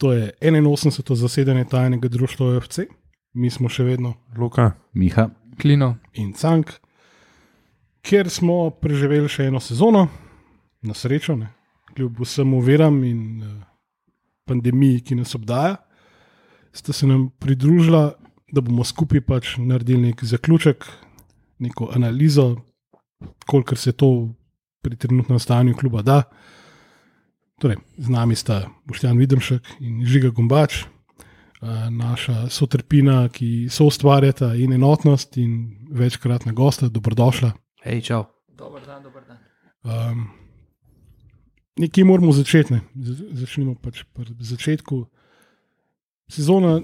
To je 81. zasedanje tajnega društva OFC, mi smo še vedno Luka, Miha, Klino. in Cank, kjer smo preživeli še eno sezono, na srečo, ne, kljub vsem uveram in uh, pandemiji, ki nas obdaja, sta se nam pridružila, da bomo skupaj pač naredili nek zaključek, neko analizo, kolikor se to pri trenutnem stanju kluba da. Torej, z nami sta Boštjan Videmšek in Žiga Gombač, eh, naša sotrpina, ki so ustvarjata in enotnost, in večkratna gosta, dobrodošla. hej, čau. Dober dan, dober dan. Um, nekje moramo začeti. Ne? Začnimo pač pri začetku. Sezona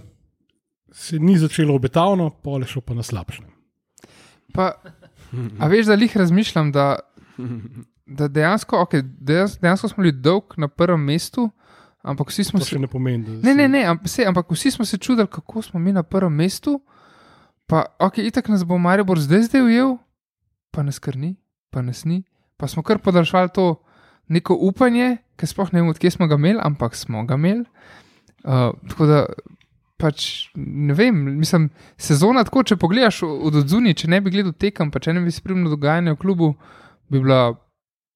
se ni začela obetavno, pole šlo pa na slabše. Pa, a veš, da jih razmišljam, da, da dejansko, okay, dejansko, dejansko smo bili dolg na prvem mestu, ampak vsi smo To se. še ne pomeni, da Ne, ne, ne, ampak, se, ampak vsi smo se čudili, kako smo mi na prvem mestu. Pa, ok, itak nas bo Maribor zdaj zdaj ujel, pa nas kar ni, pa nas ni. Pa smo kar podaljšali to neko upanje, ki sploh ne vem, odkje smo ga imeli, ampak smo ga imeli. Uh, tako da, pač ne vem, mislim, sezona tako, če pogledaš od odzuni, če ne bi gledal tekem, pa če ne bi spremljal dogajanja v klubu, bi bila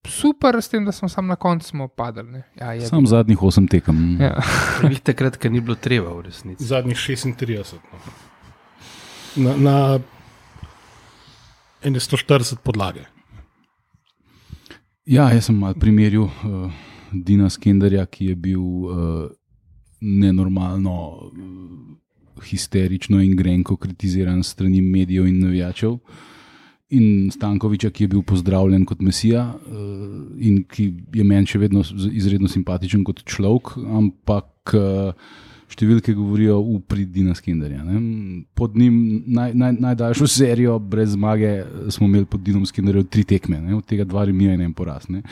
super, s tem, da smo sam na koncu smo padali. ne. Ja, je. sam zadnjih osem tekem. Ja. Prvih takrat, ker ni bilo treba v resnici. zadnjih 36. No. Na, na ene 140 podlage. Ja, jaz sem malo primerjal uh, Dina Skenderja, ki je bil uh, nenormalno uh, histerično in grenko kritiziran strani medijev in navijačev. In Stankoviča, ki je bil pozdravljen kot mesija uh, in ki je meni še vedno izredno simpatičen kot človek, ampak uh, številke govorijo v prid Dina Skenderja. Ne. Pod njim naj, naj, najdaljšo serijo brez zmage smo imeli pod Dinom Skenderjem tri tekme, ne. od tega dva remija in en poraz. ne.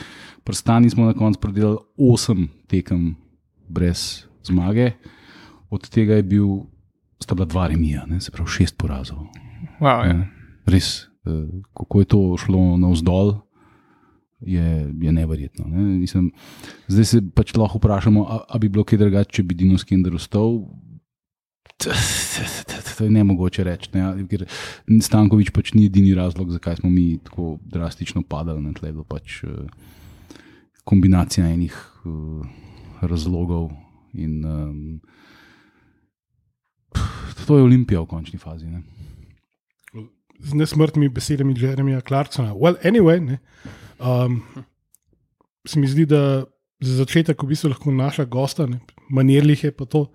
Pri Stani smo na koncu predelali osem tekem brez zmage, od tega je bil, sta bila dva remija, ne, se pravi šest porazov. Wow, ja. Ne. Res, eh, kako je to šlo navzdol, je, je neverjetno. Ne. Mislim, zdaj se pač lahko vprašamo, ali bi bilo kaj drugače, če bi Dino Skender ostal. To je ne mogoče reči, ne, ker Stankovič pač ni edini razlog, zakaj smo mi tako drastično padali na tle. Pač, eh, kombinacija enih uh, razlogov. In, um, to je Olimpija v končni fazi. Ne. Z nesmrtnimi besedami Jeremija Clarksona. Well, anyway, ne, um, se mi zdi, da za začetek v bistvu lahko naša gosta, ne, manjerlih je pa to,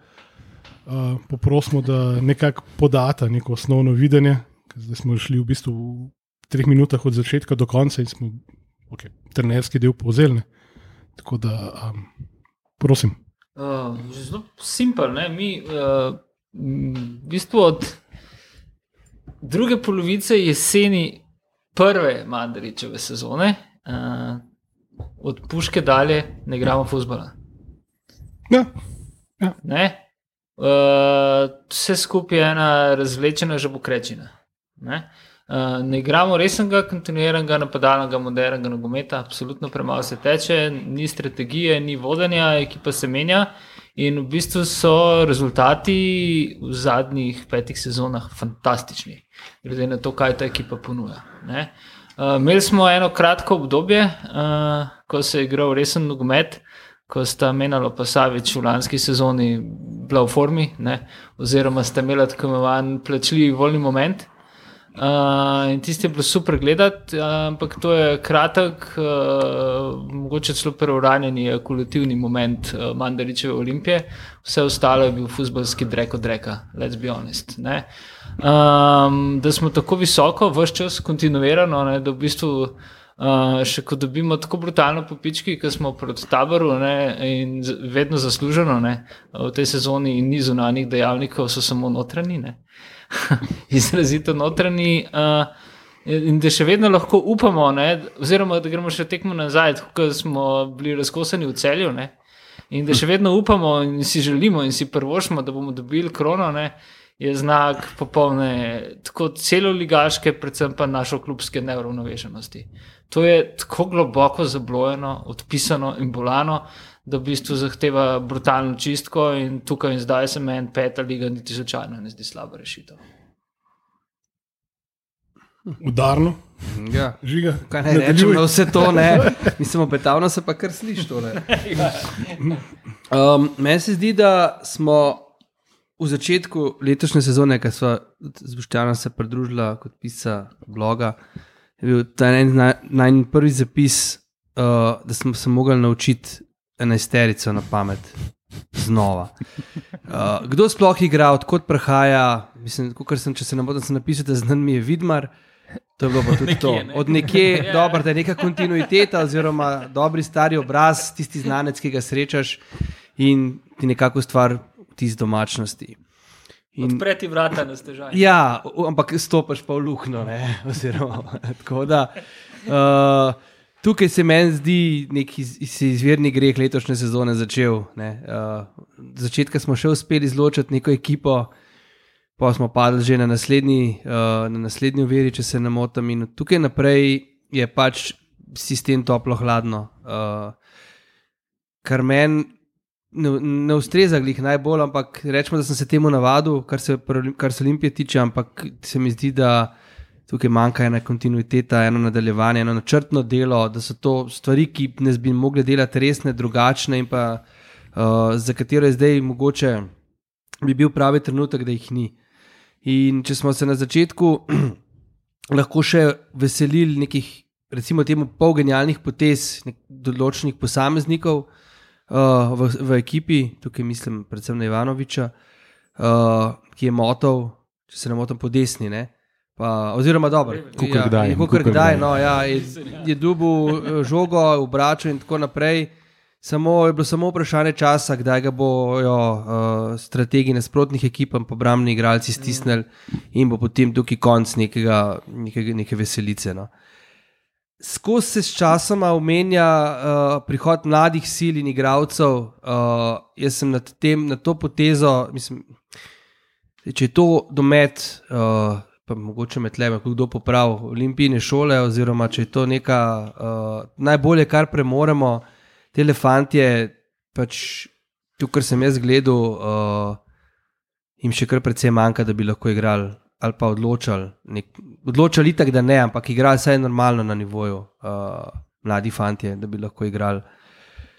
uh, poprosimo, da nekako podata neko osnovno videnje. Zdaj smo šli v bistvu v treh minutah od začetka do konca in smo okay, trenerski del povzeli. ne. Tako da, um, prosim. Uh, zelo simpel. Ne? Mi, uh, v bistvu od druge polovice jeseni prve Madričeve sezone, uh, od puške dalje, ne igramo fusbola. Ja, Ne? Uh, vse skupaj je ena razvlečena žabokrečina. Ne? Uh, ne igramo resnega, kontinuiranega, napadalnega, modernega nogometa, absolutno premalo se teče, ni strategije, ni vodenja, ekipa se menja. In v bistvu so rezultati v zadnjih petih sezonah fantastični, glede na to, kaj ta ekipa ponuja. Ne? Uh, imeli smo eno kratko obdobje, uh, ko se je igral resen nogomet, ko sta menjala pa Savič v lanski sezoni bila v formi, ne? oziroma sta imela tako imenovan plačljiv volni moment. Uh, in tisti je bilo super gledati, ampak to je kratek, uh, mogoče celo preuranjeni akumulativni moment uh, Mandaričeve olimpije, vse ostalo je bil futbalski drek od reka, let's be honest. ne. Um, da smo tako visoko, vse čas kontinuirano, ne, da v bistvu Uh, še ko dobimo tako brutalno popički, ki smo proti taboru ne, in vedno zasluženo ne, v tej sezoni, in ni zunanjih dejavnikov, so samo notranji, ne. izrazito notranji. Uh, in da še vedno lahko upamo, ne, oziroma da gremo še tekmo nazaj, ko smo bili razkosani v celju. Ne, in da še vedno upamo in si želimo in si prvošmo, da bomo dobili krono. Ne, Je znak popolne, tako celoligaške, predvsem pa našo klubske neuravnovešenosti. To je tako globoko zablojeno, odpisano in bolano, da v bistvu zahteva brutalno čistko in tukaj in zdaj se meni peta liga niti slučajno ne zdi slaba rešitev. Udarno, Ja. žiga. Kaj naj rečem na vse to, ne? Mislim, obetavno se pa kar sliši tole. Um, meni se zdi, da smo v začetku letošnje sezone, ko smo z Boštjanom se pridružila kot pisa bloga, je bil ta en naj, naj prvi zapis, uh, da smo se mogli naučiti enajsterico na pamet. Znova. Uh, kdo sploh igra, odkot prihaja? Mislim, kot sem, če se ne motim, napisal, da znan mi je Vidmar. To je bilo pa tudi Nekje, to. ne. Od nekje, Ja. dobro, da je neka kontinuiteta, oziroma dobri stari obraz, tisti znanec, ki ga srečaš in ti nekako stvar tisti domačnosti. In, Odpreti vrata na stežaj. ja, ampak stopiš pa v luknjo. oziroma, tako da, uh, tukaj se meni zdi neki iz- iz- izvirni greh letošnje sezone začel. Ne, uh, začetka smo še uspeli izločiti neko ekipo, pa smo padli že na naslednji, uh, na naslednji uveri, če se ne motim. In tukaj naprej je pač sistem toplo-hladno. Uh, kar meni ne, ne ustreza glih najbolj, ampak rečemo, da sem se temu navadil, kar se, kar se Olimpije tiče, ampak se mi zdi, da tukaj manjka ena kontinuiteta, eno nadaljevanje, eno načrtno delo, da so to stvari, ki ne bi mogli delati resne, drugačne in pa uh, za katero je zdaj mogoče bi bil pravi trenutek, da jih ni. In če smo se na začetku lahko še veselili nekih, recimo, temu pol genialnih potez določenih posameznikov v, v ekipi, tukaj mislim predvsem na Ivanoviča, uh, ki je motal, če se ne motim, po desni. Ne? Pa, oziroma, dobro, Kakor kdaj, Kakor kakor kdaj, kdaj. no, ja, je, je dubil eh, žogo, obračal in tako naprej. Samo, je bilo samo vprašanje časa, kdaj ga bojo uh, strategi nasprotnih ekip in obrambni igralci stisnili, in bo potem tukaj konc nekega, nekega, neke veselice. No. Skozi se s časoma omenja uh, prihod mladih sil in igralcev. Uh, jaz sem nad, tem, nad to potezo, mislim, če je to domet, uh, pa mogoče med tlemi, kdo popravi, olimpijske šole, oziroma če je to neka uh, najbolje, kar premoremo, te elefantje, pač to, kar sem jaz gledal, uh, jim še kar precej manjka, da bi lahko igrali ali pa odločali. Nek, odločali tako, da ne, ampak igrali vsaj normalno na nivoju, uh, mladi fantje, da bi lahko igrali.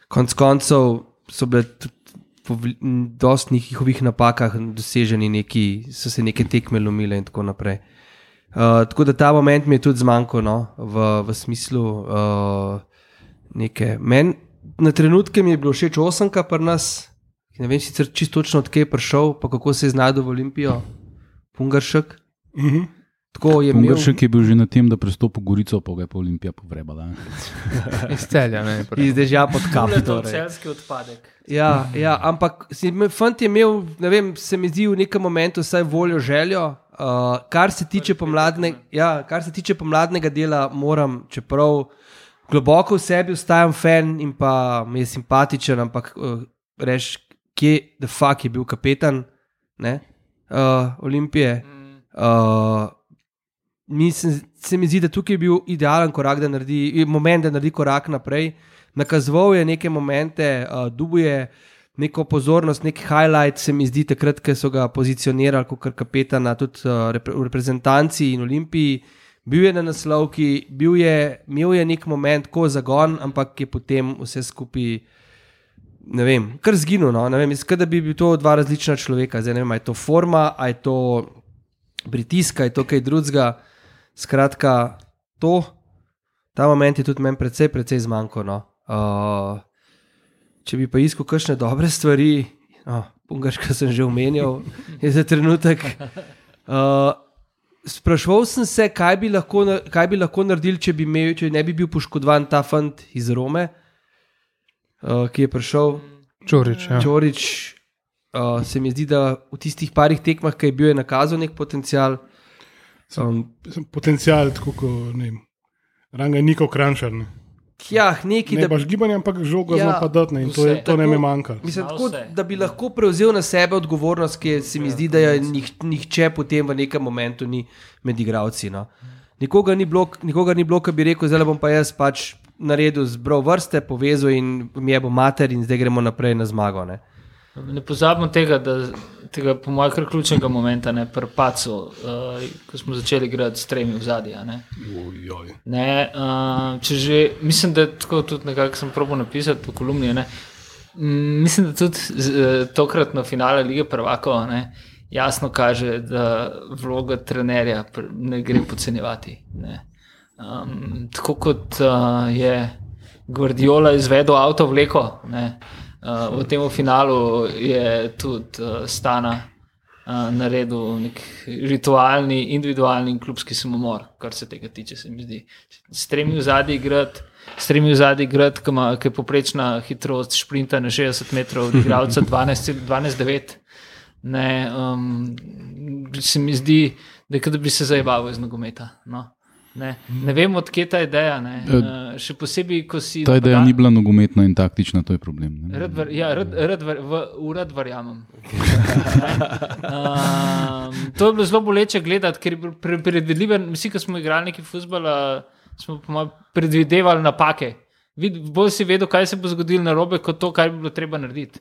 Konec koncev so bile tudi po veli- m, dosti njihovih napakah doseženi neki, so se neke tekme lomile in tako naprej. Uh, tako da ta moment mi je tudi zmanjkal no, v, v smislu uh, neke. Meni na trenutke mi je bilo všeč osemka pri nas, ne vem sicer čisto točno odkje je prišel, pa kako se je znašel v Olimpijo, Pungaršek. Mhm. Tako je imel. Pungaršek je bil že na tem, da prestopi Gorico, pa ga je pa Olimpija povrebala. ne. Iz celja. Ne, Iz dežja pod to Torej. celski odpadek. Ja, ja, ampak si me- fant je imel, ne vem, se mi zdi v nekem momentu vsaj voljo, željo. Uh, kar, se tiče pomladne, ja, kar se tiče pomladnega dela, moram, čeprav globoko v sebi ostajam fan in pa mi je simpatičen, ampak uh, reš, kje the fuck je bil kapetan ne, uh, Olimpije. Uh, mislim, se mi zdi, da tukaj je bil idealen korak, da naredi, moment, da naredi korak naprej. Nakazoval je neke momente, uh, dubuje neko pozornost, nek highlight, se mi zdi takrat, ko so ga pozicionirali kot kapetana tudi uh, v reprezentanci in Olimpiji. Bil je na naslovki, bil je, imel je nek moment, ko zagon, ampak je potem vse skupaj. Ne vem, kar zginil. No? Ne vem, Skaj da bi bil to dva različna človeka. Zdaj, ne vem, ali je to forma, ali je to pritisk, ali je to kaj drugega. Skratka, to, ta moment je tudi meni precej, precej zmanjkalo. No? Uh, če bi pa iskal kakšne dobre stvari, oh, Pungarška sem že omenjal, je za trenutek. Uh, sprašval sem se, kaj bi, lahko, kaj bi lahko naredili, če, bi imel, če ne bi bil poškodovan ta fant iz Rome, uh, ki je prišel. Čorič. Ja. Čorič, uh, se mi zdi, da v tistih parih tekmah, ki je bil, je nakazal nek potencial. Um, Sem Potencial, tako kot ne vem. Ranga je Niko Krančar. Ne, ja, neki, ne da, baš gibanje, ampak žogo Ja, ja, zelo pa dotne in to, je, vse. to ne Tako- me manjka. mislim, Zna tako, vse. da bi lahko prevzel na sebe odgovornost, ki se mi zdi, da je nih, nihče potem v nekem momentu ni med igravci. No. Nikogar ni bilo, nikogar ni bilo, ki bi rekel, zdaj bom pa jaz pač naredil, zbral vrste, povezal in mi je bo mater, in zdaj gremo naprej na zmago. Ne. Ne pozabimo tega, da tega, po mojem, kar ključnega momenta, ne prpacu, uh, ko smo začeli igrati s tremi v zadnji. Uh, mislim, da tako tudi nekako sem probo napisati po kolumni. Ne, mislim, da tudi eh, tokratno finale lige prvakov ne, jasno kaže, da vloga trenerja ne gre podcenjevati. Ne. Um, tako kot uh, je Guardiola izvedel avto vleko, ne, uh, v tem finalu je tudi uh, stana uh, naredil nek ritualni, individualni in klubski samomor, kar se tega tiče, se mi zdi. S tremi v zadnji igrati. Stremi v zadnji grad, ki ima- ki je poprečna hitrost šprinta na 60 metrov, od igralca 12-9. Ne, um, se mi zdi, da bi se zabaval iz nogometa. No. Ne, ne vem, odkje ta ideja. Ne. Uh, še posebej, ko si. Ta ideja napadan- ni bila nogometna in taktična, to je problem. ne. Rad, ver, ja, rad, rad, ver, v, v rad verjamem. um, to je bilo zelo boleče gledati, ker je pre, predvidljivo. Vsi, ki smo igrali neki futbol, smo mojem predvidevali napake. Vid, bolj si vedel, kaj se bo zgodilo na robe, kot to, kar bi bilo treba narediti.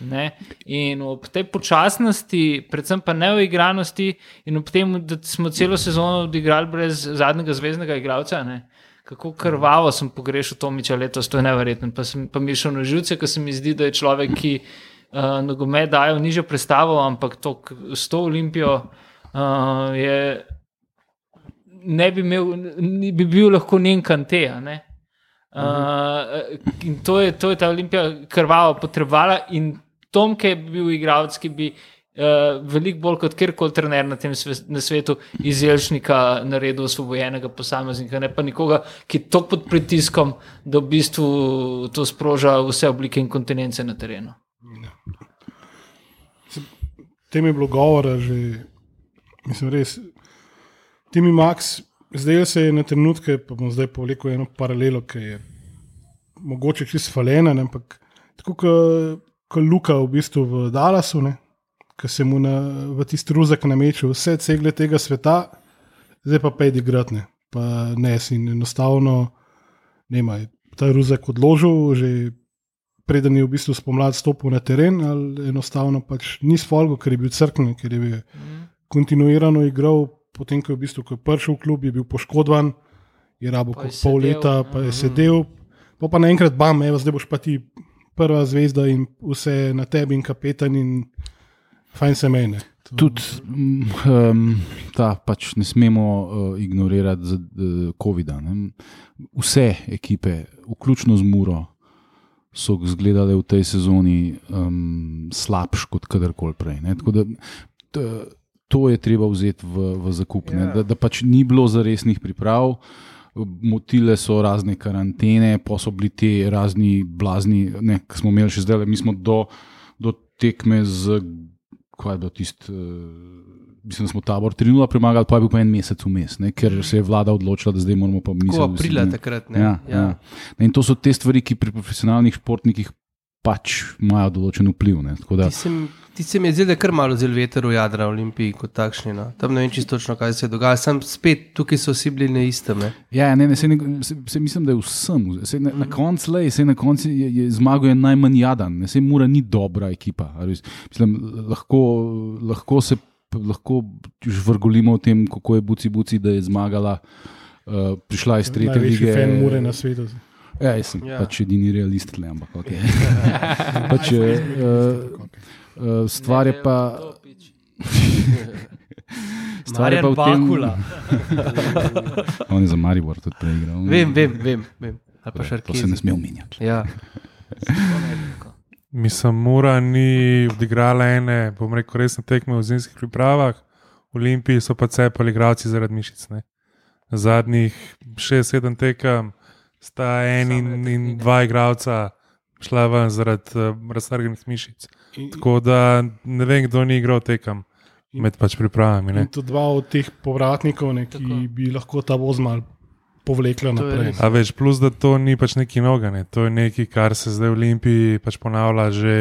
Ne? In ob tej počasnosti, predvsem pa neuigranosti, in ob tem, da smo celo sezono odigrali brez zadnjega zvezdnega igralca. Ne? Kako krvavo sem pogrešal Tomiča letos, to je neverjetno. Pa, sem, pa mi je šel na živce, ker se mi zdi, da je človek, ki uh, nogomet daje v nižjo predstavo, ampak to s to olimpijo uh, je. Ne bi, imel, ni bi bil lahko njen kante. ne. In to je, to je ta olimpija krvavo potrebovala. In Tom, ki je bil igralec, ki bi uh, veliko bolj kot kjerkoli trener na tem sve, na svetu iz Jelšnika naredil osvobojenega posameznika, ne pa nekoga, ki je tako pod pritiskom, da v bistvu to sproža vse oblike inkontinence na terenu. tem je bilo govora že, mislim, res. Timi Max, zdaj se je na trenutke, pa bom zdaj povlekel eno paralelo, ki je mogoče čisto falena, ne, ampak tako kot Luka v bistvu v Dallasu, ki se mu na, v tisti ruzek namečil vse cegle tega sveta, zdaj pa pejdi gradne, pa ne si enostavno, ne maj, ta ruzek odložil, že preden je v bistvu spomladi stopil na teren, ali enostavno pač ni sfolgo, ker je bil crkven, ker je bil kontinuirano igral, potem ko je v bistvu ko je prišel v klub, je bil poškodovan, je rabo pol sedel, leta, pa je sedel, pa pa naenkrat bam, evo, zdaj boš pa ti prva zvezda in vse na tebi in kapetan in fajn se mene. Tudi um, ta pač ne smemo uh, ignorirati z, uh, COVID-a. ne. Vse ekipe, vključno z Muro, so izgledale v tej sezoni um, slabš kot kadarkoli prej. ne. Tako da, t- To je treba vzeti v, v zakup, Ja. ja. da, da pač ni bilo zaresnih priprav, motile so razne karantene, pa so bili ti razni blazni, ne, ki smo imeli še zdaj, mi smo do, do tekme z kaj je bilo tisto. Uh, Mislim, da smo tabor 3-0 premagali, pa je bil pa en mesec vmes, ne, ker se je vlada odločila, da zdaj moramo pa mi Tako aprila takrat. Ne? Ja, ja. In to so te stvari, ki pri profesionalnih športnikih pač imajo določen vpliv. Ne, da, Ti se, mi- ti se mi je zdelo, da je kar malo zel veter v jadra Olimpiji kot takšni. No. Tam ne vem čisto točno, kaj se je dogajalo. Sam spet tukaj so vsi bili na istem. Ne? ja, ne, ne, se, ne, se, se mislim, da je vsem. Se, na na koncu le, se na koncu je, je zmagal je najmanj jadan, ne, se mora ni dobra ekipa. a res. Mislim, lahko, lahko se lahko žvrgolimo o tem, kako je Buci Buci, da je zmagala. Uh, prišla iz tretje Največji lige. fan mure na svetu. Ja, jaz sem Ja. ja. pač edini realist, tle, ampak okay. pač, uh, uh, stvar je pa. Stvar je pa v tem, Bakula. On je za Maribor tudi preigral. Vem, vem, vem. vem. Ali pa To se ne sme omenjati. Ja. Mislim, Mura ni odigrala ene, bom rekel, resne tekme v zimskih pripravah, v Olimpiji so pa cepali igralci zaradi mišic. Ne. Zadnjih 6-7 tekem sta en in, in dva igralca šla ven zaradi uh, raztrganih mišic. In, Tako da ne vem, kdo ni igral tekem med pač pripravami. Ne. in tudi dva od teh povratnikov, ne, ki Tako. bi lahko ta voz mal povlekla To naprej. A veš, plus da to ni pač neki nogane, to je nekaj, kar se zdaj v Olimpiji pač ponavlja že.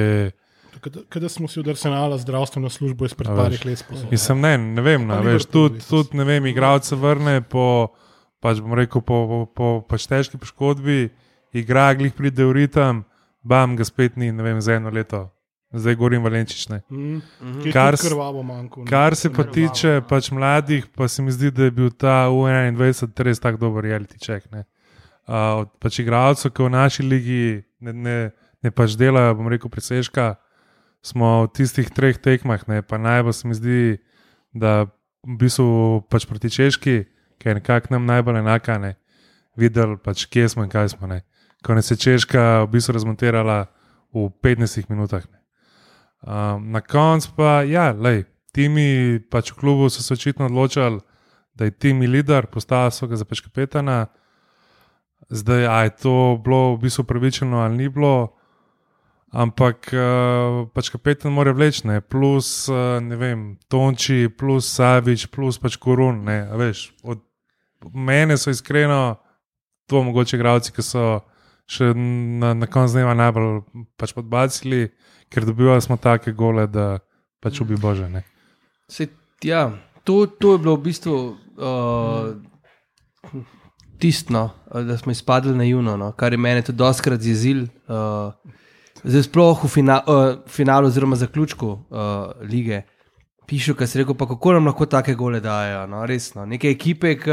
Kada smo si od Arsenala zdravstveno službo izpred parih let sposobni. Mislim, ne, ne vem, no, Pa veš, tudi, tudi ne vem, igralce vrne po, pač bom rekel, po, po, po pač težki poškodbi, igra, glih pride v ritem, bam, ga spet ni, ne vem, za eno leto. Zdaj govorim valenčične. Mm. Mhm. Kar krvavo manjko. ne. Kar se pa tiče pač mladih, pa se mi zdi, da je bil ta U21 res tako dober reality check. Ne? Uh, od pač igralcev, ki v naši ligi ne, ne, ne pač delajo, bom rekel, presežka, smo v tistih treh tekmah, ne? pa najbolj se mi zdi, da v bistvu pač proti Češki, ki je nekako nam najbolj enaka, ne? videli, pač, kje smo in kaj smo. Ne? Ko nas je Češka v bistvu razmontirala v 15 minutah. Ne? Um, na koncu pa, ja, lej, timi pač v klubu so se očitno odločili, da je timi lider, postavili so ga za pač kapetana. Zdaj, a je to bilo v bistvu pravičeno ali ni bilo, ampak uh, pač kapetan mora vleči, ne, plus, uh, ne vem, Tonči, plus Savič, plus pač Korun, ne, a veš. Od mene so iskreno to mogoče igravci, ki so še na, na koncu dneva najbolj pač podbacili, ker dobivali smo take gole, da pač ubi Bože. Se, ja, to, to je bilo v bistvu uh, tisto, da smo izpadli naivno, no, kar je meni tudi doskrat zjezil. Uh, zdaj, sploh v fina, uh, finalu, oziroma zaključku uh, lige, pišu, kaj se reče, pa kako nam lahko take gole dajo. No, resno, neke ekipe, ki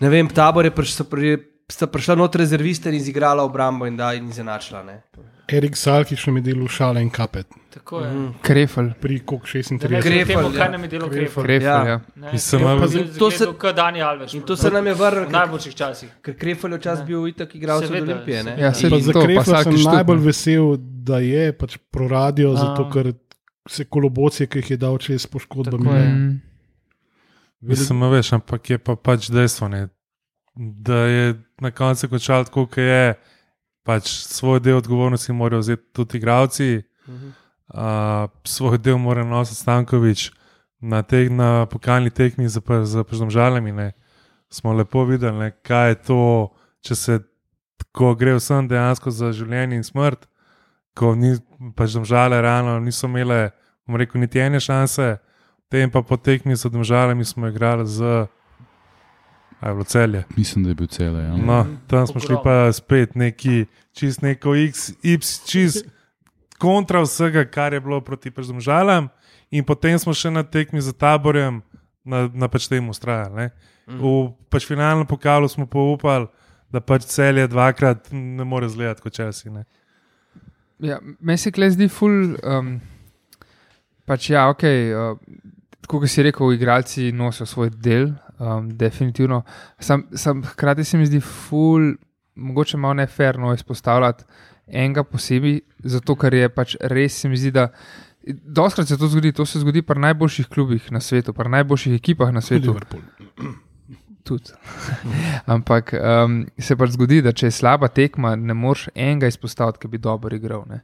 ne vem, tabore priš, so pri, sta prišla noter rezerviste in izigrala obrambo in da in izenačila. Ne. Erik Salkiš nam je delal šale in kapet. Tako je. Mhm. Krefel, Pri kok Da ne 36. gremo Krefel, temu, ja. kaj nam je delo krefel. krefel, Ja. ja. Ne, Mislim, Krefel in to se- Dani Alves. In to se nam je vrnilo, v najboljših časih. ker Krefel je včasih bil itak igralec od Olimpije. Ne. Ja, se- za Krefla sem najbolj vesel, da je pač proradio, zato ker se kolobocije, ki jih je dal čez poškodbami. Tako je. ne. Mm. Mislim, a veš, ampak je pa pač dejstvo, ne, da je na koncu končal tako, kot je. Pač svoj del odgovornosti morajo vzeti tudi igravci, uh, svoj del mora nositi Stankovič. Na, teh, na pokalni tekmi za, pa- za požžalami smo lepo videli, ne, kaj je to, če se ko gre vsem dejansko za življenje in smrt, ko ni, pač domžale rano niso imele, bom rekel, niti ene šanse, tem pa po tekmi z domžalami smo igrali z. A je bilo celje. Mislim, da je bil cel. Ja. No, tam smo šli pa spet neki, čist neko X, Y, čist kontra vsega, kar je bilo proti Pržomžalam, in potem smo še na tekmi za taborjem na, na pač tem ustrajali. ne. V pač finalnem pokalu smo pa upali, da pač celje dvakrat ne more zgledati kot časi. Ne. Ja, meni se kle zdi ful. Um, pač ja, ok. Uh, tako kot si rekel, igralci nosijo svoj del, um, definitivno. Sam, sam hkrati se mi zdi ful, mogoče malo neferno izpostavljati enega posebej, zato ker je pač res se mi zdi, da. Doskrat se to zgodi, to se zgodi pri najboljših klubih na svetu, pri najboljših ekipah na svetu. Liverpool. Tudi. Ampak um, se pač zgodi, da če je slaba tekma, ne moreš enega izpostaviti, ki bi dobro igral. Ne.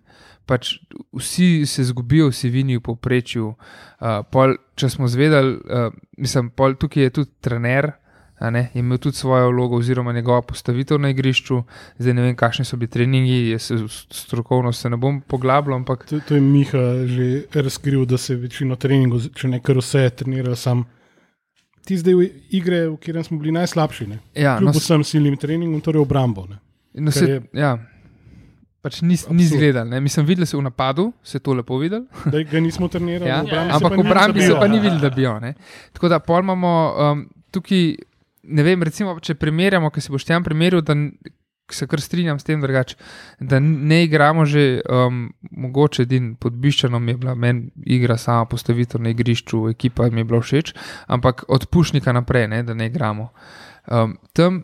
Pač vsi se zgubijo, vsi vini v povprečju. Uh, pol, če smo zvedeli, uh, mislim, pol, tukaj je tudi trener. Ne, je imel tudi svojo vlogo, oziroma njegova postavitev na igrišču. Zdaj ne vem, kakšni so bili treningi, jaz se strokovno se ne bom poglabljal, ampak To, to je Miha že razkril, da se večino treningov, če ne kar vse, trenira sam. Ti zdaj igre, v katerem smo bili najslabši, ne? ja, kljub no, vsem silnim treningom, torej obrambo. Ne? no, se, je- ja, pač ni, ni zgledal. ne. Mislim, videl se v napadu, se to lepo videl. Da ga nismo trenirali, Ja, obrambi ampak v obrambi se pa ni videl, da bi jo. Ne? Tako da pol imamo um, tukaj, ne vem, recimo, če primerjamo, ki se boš tam primerjal, da se kar strinjam s tem, drugač, da ne igramo že um, mogoče edin pod Biščanom, je bila meni igra sama postavitev na igrišču, ekipa mi je bila všeč, ampak od Pušnika naprej, ne, da ne igramo. Um, tam,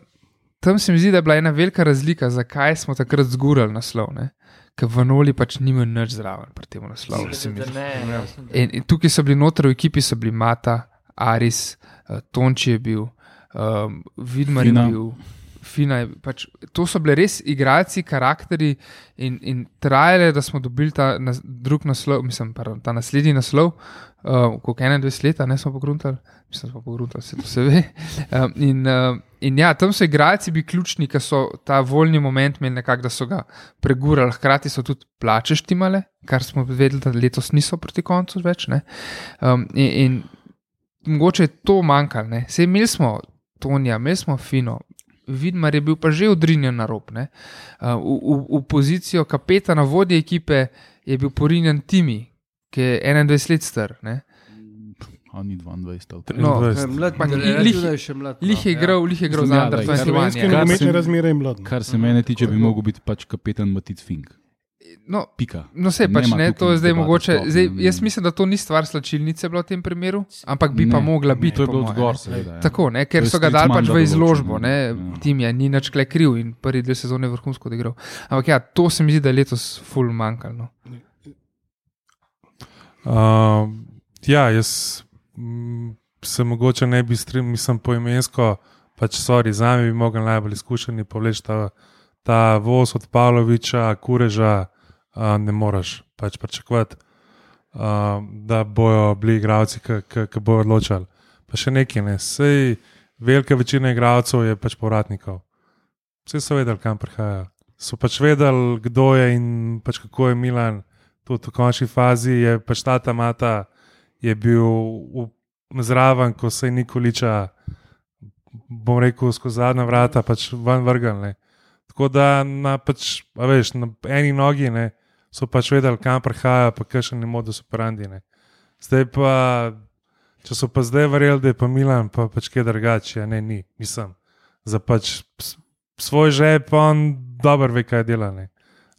tam se mi zdi, da je bila ena velika razlika, zakaj smo takrat zgurali naslov. Ne? Ker v Noli pač nima nič zraven pri tem naslovu. In, in tukaj so bili noter v ekipi, so bili Mata, Aris, uh, Tonči je bil, um, Vidmar je bil. Fina je, pač, to so bili res igralci, karakteri in, in trajale, da smo dobili ta nas, drug naslov, mislim, pardon, ta naslednji naslov, uh, kot 21 let, ne smo pogruntali, mislim, smo pogruntali, se to se ve. Um, in, uh, in ja, tam so igralci bili ključni, ki so ta voljni moment imeli nekako, da so ga pregurali, hkrati so tudi plače štimale, kar smo vedeli, da letos niso proti koncu več. ne. Um, in, in mogoče je to manjkalo. Sej imeli smo Tonija, mi smo fino. Vidmar je bil pa že odrinjen na rob. ne. V, v, v pozicijo kapetana vodje ekipe je bil porinjen Timi, ki je 21 let star. Ne. A ni 22 ali No, 23. Mlad, Pa pa, lih- lih, je še mlad. no, Lih je ja. igral, lih je igral za ja, 21. Slovenske Kar nogometne se- razmere in mlad. Kar se mene tiče, bi mogel biti pač kapetan Matic Fink. No, Pika. No, se pač Nema ne, to je zdaj debate mogoče. sploh, Zdaj, ne, jaz ne. mislim, da to ni stvar slačilnice bila v tem primeru, ampak bi pa Ne, mogla ne, biti. To je bilo zgor, ne. seveda. ja. Tako, ne, ker so ga dali pač v izložbo, ne, ja. tim je ni nič kle kriv in prvi dve sezone vrhunsko odigral. Ampak ja, to se mi zdi, da je letos full manjkalo. No. Uh, ja, jaz mm, se mogoče ne bi strinjal, mislim poimensko, pač sorry, za me bi mogel najbolj izkušeni povleči ta, ta voz od Pavloviča, Kureža, uh, ne moreš pač pričakovati, uh, da bojo bili igravci, ki bojo odločali. Pa še nekaj, ne, sej velika večina igralcev je pač povratnikov. Vsi so vedeli, kam prihajajo. So pač vedeli, kdo je in pač kako je Milan tudi v končni fazi je pač ta ta mata je bil zraven, ko se je Nikoliča, bom rekel, skozi zadnja vrata pač ven vrgal. Ne. Tako da na, pač, veš, na eni nogi ne, so pač vedeli, kam prihaja, pa kakšen je modus operandi. Ne. Zdaj pa, če so pa zdaj verjeli, da je pa Milan, pa pač kaj drugače, ja, ne, ni, mislim, za pač svoj žep, on dobro ve, kaj dela. Ne.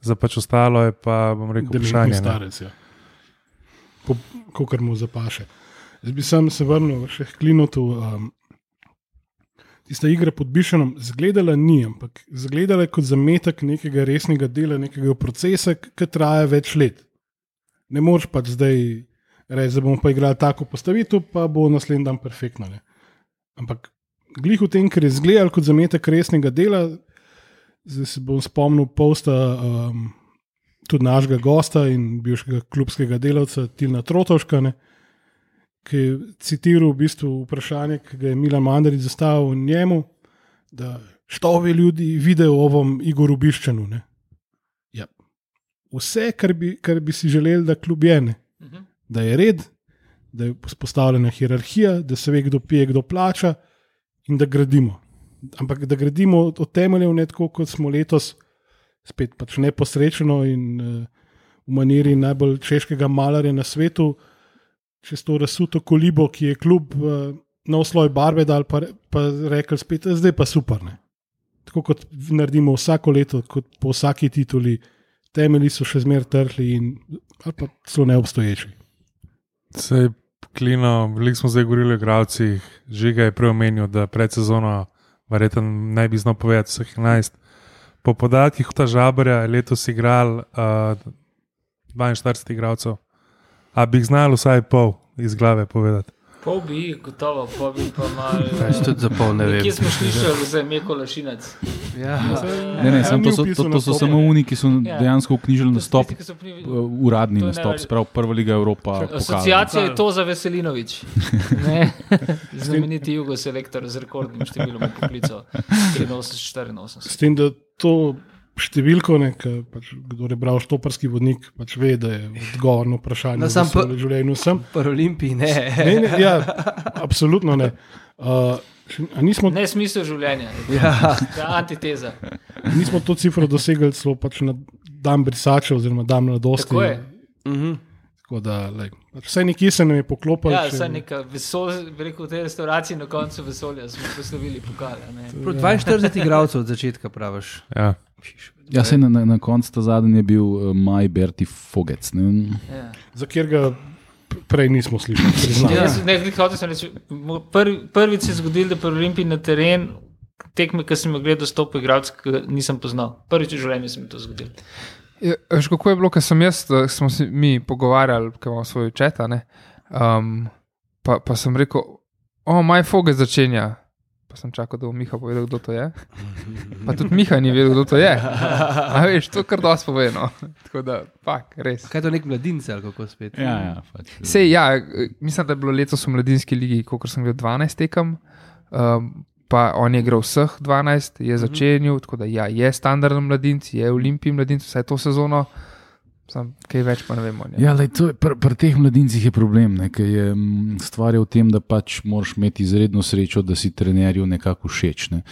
Za pač ostalo je pa, bom rekel, vprašanje. ne. starec. Ja. Kot mu zapaše. Jaz bi sam se vrnil še k Klinotu. Um, tista igra pod Bišanom zgledala ni, ampak zgledala je kot zametek nekega resnega dela, nekega procesa, ki traja več let. Ne moreš pač zdaj reči, da bomo pa igrali tako postavitev, pa bo naslednji dan perfektno. Ne. Ampak glih v tem, ker je zgledal kot zametek resnega dela, zdaj se bom spomnil posta. Um, tudi našega gosta in bivšega klubskega delavca Tilna Trotovška, ne, ki je citiral v bistvu vprašanje, ki ga je Milan Mandarič zastavil njemu, da štove ljudi vidijo v ovom Igoru Biščanu. Ne. Ja. Vse, kar bi, kar bi si želeli, da klub je, ne. da je red, da je vzpostavljena hierarhija, da se ve, kdo pije, kdo plača in da gradimo. Ampak da gradimo od temeljev, ne tako kot smo letos spet pač neposrečeno in uh, v maniri najbolj češkega malarja na svetu, čez to razsuto kolibo, ki je kljub uh, nov sloj barve dal, pa, pa rekel spet, "E, zdaj pa super. Ne. Tako kot naredimo vsako leto, kot po vsaki tituli, temelji so še zmeraj trhli in pa so neobstoječi. Sej, klino, veliko smo zdaj govorili o igravcih, žiga je prej omenil, da pred sezono verjetno ne bi znal povedati vseh 11. Po podatkih ta žabarja je letos igral uh, 42 igralcev, a bi jih znal vsaj pol iz glave povedati. Pol bi jih, gotovo, pol bi pa malo. Jaz tudi za pol ne vem. Kje smo slišali za Meko Lašinac? Ja. Ne, ne, samo to, ni so, vpisal to, to so stop. samo oni, ki so Ja. dejansko vknjižili nastop, so pri- uh, uradni To nastop, sprav Prva liga Evropa. pokal. Asociacija je to za Veselinovič. Ne? Znameniti jugo selektor z rekordnim številom poklicov 83-84. S tem, da to številko, ne, ki pač, kdo je bral štoparski vodnik, pač ve, da je odgovor na vprašanje, No, sam v življenju sem. Pri Olimpiji ne. Ne, ne, ja, absolutno ne. Uh, nismo, Ne smisel življenja, Ja. je antiteza. nismo to cifro dosegli celo pač na dan brisače, oziroma dan mladosti. Tako je. Mhm. Tako da, lej, pač vsaj nekje se nam je poklopilo. Ja, če- vsaj neka vesolja, rekel v tej restavraciji na koncu vesolja smo poslovili pokale. ne. Prav 42 igralcev od začetka praviš. Ja. Ja, se na, na, na koncu ta zadnji je bil uh, Maj Berti Fogec. Ne? Ja. Za kjer ga prej nismo slišali. Ja. Jaz, ne, hotel sem reči, prvi, prvič se je zgodilo, da pri Olimpiji na teren tekme, ki sem jo gledal, stopi igralec, ki nisem poznal. Prvič v življenju se mi je to zgodilo. Je, veš, kako je bilo, ker sem jaz, da smo se mi pogovarjali, ker imamo svoj čet. a ne, Um, pa, pa sem rekel, o, maj foge začenja. Pa sem čakal, da bo Miha povedal, kdo to je. Pa tudi Miha ni vedel, kdo to je. A veš, to kar dosti pove. No. Tako da, pak, res. Kaj je to nek mladinec ali kako spet? Ja, ja, pač, Sej, ja, mislim, da je bilo letos v mladinski ligi, kot sem videl, 12 tekem. Um, pa on je igral vseh 12, je začenil, tako da ja, je standardno mladinec, je v Olimpiji mladinec, vsaj to sezono. Sam, kaj več pa ne vemo. o njem. Ja, lej, to je, pri, pri teh mladincih je problem, ne, ker je mm, stvar je v tem, da pač moraš imeti izredno srečo, da si trenerju nekako všeč. Ne.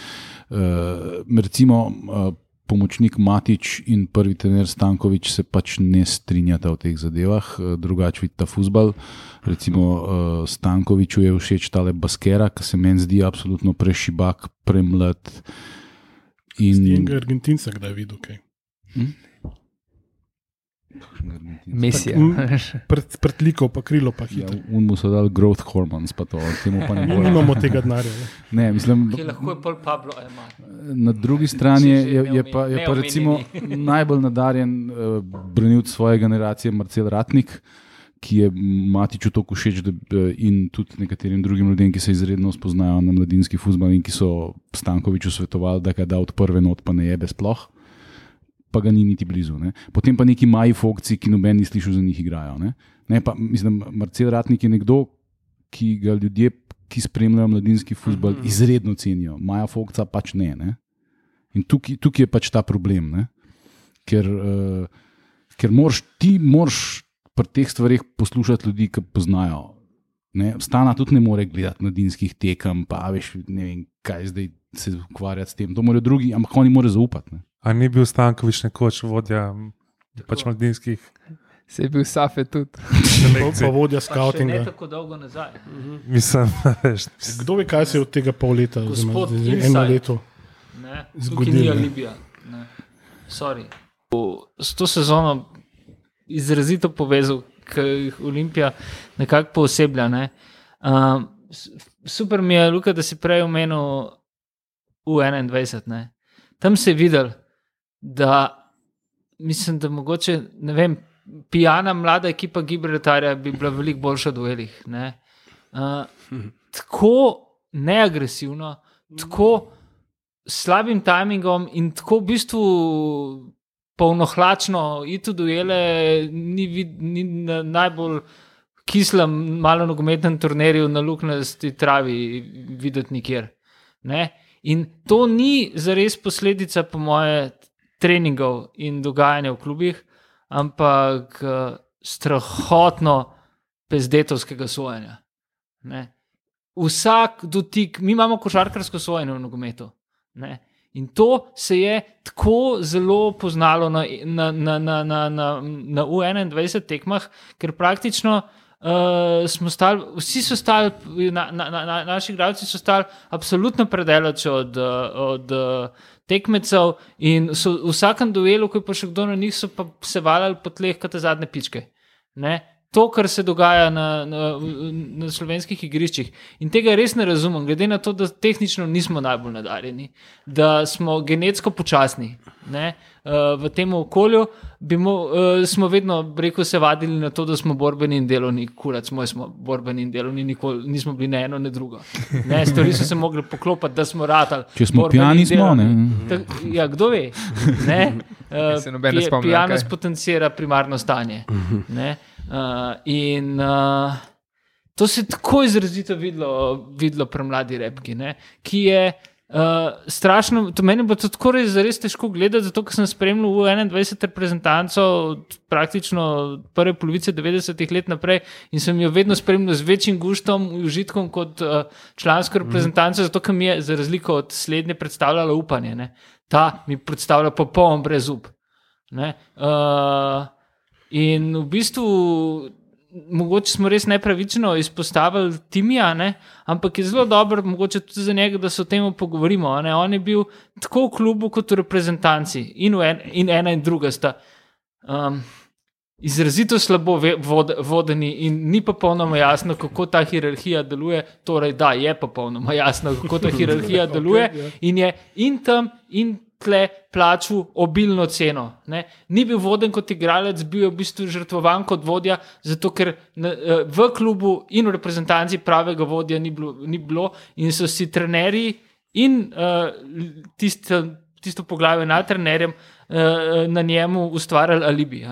Uh, recimo, uh, pomočnik Matič in prvi trener Stankovič se pač ne strinjata o teh zadevah, uh, drugače vidita futbal. Recimo uh, Stankoviču je všeč tale Baskera, ki se meni zdi absolutno prešibak, premlad. In, Enega Argentinca, kdaj je videl kaj. Mesija. Pred- Prtlikov, pa krilo, pa Ja, hitro. un mu so dali growth hormones, pa to, temu pa ne bojo. nimamo tega denarja. ne. Ne, mislim, Ki lahko je pol Pablo Ema. Na drugi strani je, je, je pa, je pa recimo najbolj nadarjen uh, branilc svoje generacije Marcel Ratnik, ki je Matiču tako všeč da, in tudi nekaterim drugim ljudem, ki se izredno spoznajo na mladinski futbol in ki so Stankoviču svetovali, da ga da od prve not pa ne jebe sploh. Pa ga ni niti blizu. Ne. Potem pa neki maji fokci, ki noben ni slišal za njih igrajo. Ne. Ne, pa, mislim, Marcel Ratnik je nekdo, ki ga ljudje, ki spremljajo mladinski futbol, mm -hmm. izredno cenijo. Maja Fokca pač ne. ne. In tukaj, tukaj je pač ta problem, ne? ker, uh, ker moraš, ti moraš pri teh stvarih poslušati ljudi, ki poznajo. Ne? Stana tudi ne more gledati mladinskih tekem, pa veš, ne vem, kaj zdaj se ukvarjati s tem. To morajo drugi, ampak oni morajo zaupati. Ne? A ni bil Stankovič nekoč vodja m, pač mladinskih Se je bil Safe tudi. Pa, pa vodja Pa še ne skautinga. tako dolgo nazaj. Mislim, veš, Kdo ve, kaj se je od tega pol leta, oziroma Gospod zdaj že eno Inside. leto. Ne, Zgodilo, ni ne. Alibija. Ne. Sorry. S to sezono izrazito povezal, ki jih Olimpija nekako pooseblja. Ne. Um, super mi je, Luka, da si prej omenil U21. Ne. Tam se je videl, da mislim, da mogoče, ne vem, pijana mlada ekipa Gibraltarja bi bila veliko boljša v duelih. ne. Uh, tako neagresivno, tako slabim timingom in tako v bistvu polnohlačno iti v duele, ni, vid- ni na najbolj kislem, malo nogometnem turnirju na luknjasti travi videti nikjer. Ne? In to ni zares posledica, po moje, treningov in dogajanja v klubih, ampak strahotno pezdetovskega sojenja. Ne. Vsak dotik, mi imamo košarkarsko sojenje v nogometu. Ne. In to se je tako zelo poznalo na, na, na, na, na, na, na U21 tekmah, ker praktično uh, smo stali, vsi so stali, na, na, na, na, naši igralci so stali absolutno predaleč od, od uh, tekmecev in so v vsakem duelu, ko je pa še kdo na njih, so pa se valjali po tleh, kot zadnje pičke. Ne? To, kar se dogaja na, na, na slovenskih igriščih. In tega res ne razumem, glede na to, da tehnično nismo najbolj nadarjeni, da smo genetsko počasni. Ne? Uh, v tem okolju bi mo, uh, smo vedno, rekel, se vadili na to, da smo borbeni in delovni, kurac, moj smo borbeni in delovni, nikoli nismo bili ne eno, ne drugo. Ne? Stvari so se mogli poklopiti, da smo ratali. Če smo pijani, smo. Ne? Tak, ja, kdo ve? Ne? Uh, se noben ne spomni, Pijanost kaj? potencira primarno stanje. Ne? Uh, in uh, to se je tako izrazito videlo, videlo pri mladi repki, ne? ki je uh, strašno. To meni bo to tako res, res težko gledati, zato ker sem spremljal v 21 reprezentanco praktično od prve polovice 90-ih let naprej in sem jo vedno spremljal z večjim guštom in užitkom kot uh, člansko reprezentanco, zato ker mi je za razliko od slednje predstavljala upanje. Ne? Ta mi predstavlja popoln brezup. Ne? Uh, in v bistvu, mogoče smo res nepravično izpostavili Timija, ne? ampak je zelo dobro, mogoče tudi za njega, da se o tem pogovorimo. Ne? On je bil tako v klubu, kot v reprezentanci, in, v en, in ena in druga sta. Um, Izrazito slabo ve- vod, vodeni, in ni pa popolnoma jasno, kako ta hierarhija deluje. Torej, da je popolnoma jasno, kako ta hierarhija deluje, ja. in je in tam, in tle plačal obilno ceno. Ne. Ni bil voden kot igralec, bil je v bistvu žrtvovan kot vodja, zato ker eh, v klubu in v reprezentanci pravega vodja ni bilo, ni bilo in so si trenerji in uh, tisto, tisto poglavje nad trenerjem uh, na njemu ustvarjali alibi.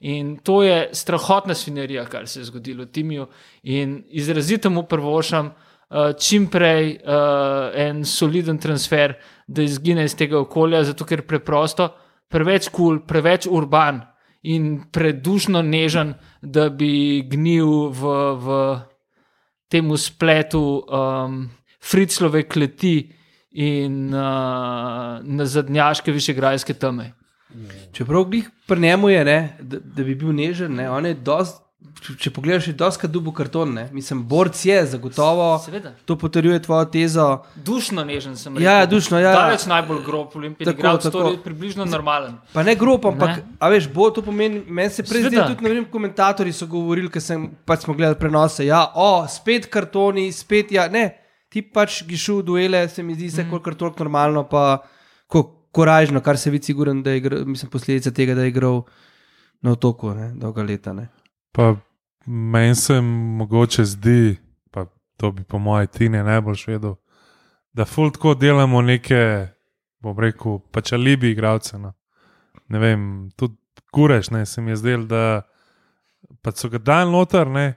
In to je strahotna svinjarija, kar se je zgodilo Timiju. In izrazito mu prvošam, uh, čim prej uh, en soliden transfer, da izgine iz tega okolja, zato ker preprosto preveč kul, cool, preveč urban in predušno nežen, da bi gnil v, v tem spletu um, Friclove kleti in uh, na zadnjaške višegrajske teme. Čeprav glih pri njemu je, ne, da, da bi bil nežen, ne, on je dost, če, če pogledaš, je dosti dubo karton. Ne. Mislim, borc je, zagotovo. Seveda. To potrjuje tvojo tezo. Dušno nežen sem. Ja, rekel. dušno, ja. Daleč najbolj grob, olimpijski igralec, to je približno normalen. Pa ne grob, ampak, Ne. a veš, bo to pomeni, meni se prej zdi, tudi vem, komentatorji so govorili, ker sem pač smo gledali prenose. Ja, o, spet kartoni, spet ja, ne, ti pač gišu duele, se mi zdi, se Mhm. kolikor toliko normalno, pa ko, koražno, kar se vidi, siguren, da je igral, mislim, posledica tega, da je igral na otoku, ne, dolga leta, ne. Pa meni se mogoče zdi, pa to bi po mojem Tine najbolj vedel, da ful tako delamo neke, bom rekel, pač alibi igralce. No. Ne vem, tudi kureš, ne, se mi je zdel, da pač so ga dal noter, ne.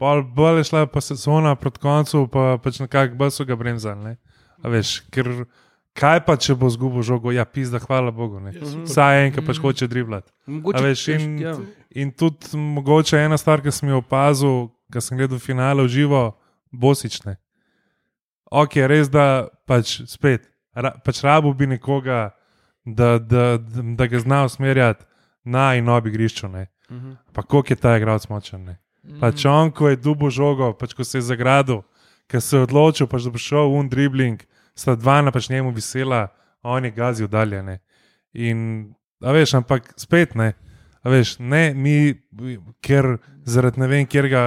Pol bolj je šla pa sezona proti koncu, pa pač nekako bolj so ga bremzali. ne. A Veš, ker kaj pa, če bo zgubil žogo, ja, pizda, hvala Bogu. ne. Vsaj en, ki pač hoče driblati. Veš, in, ja. in tudi mogoče ena stvar, ki sem jo opazil, ko sem gledal finale v živo, bosične. Ok, res da pač spet, ra, pač rabo bi nekoga, da, da, da, da ga zna usmerjati na in ob igrišču. Ne. Mhm. Pa koliko je ta igralec močen. Ne. Pač on, ko je dubo žogo, pač ko se je zagradil, ko se je odločil, pač, da bo šel un dribbling, sta dva na pač njemu visela, on je gazil dalje. Ne. In, a veš, ampak spet ne. A veš, ne, mi, ker zaradi ne vem, kjer ga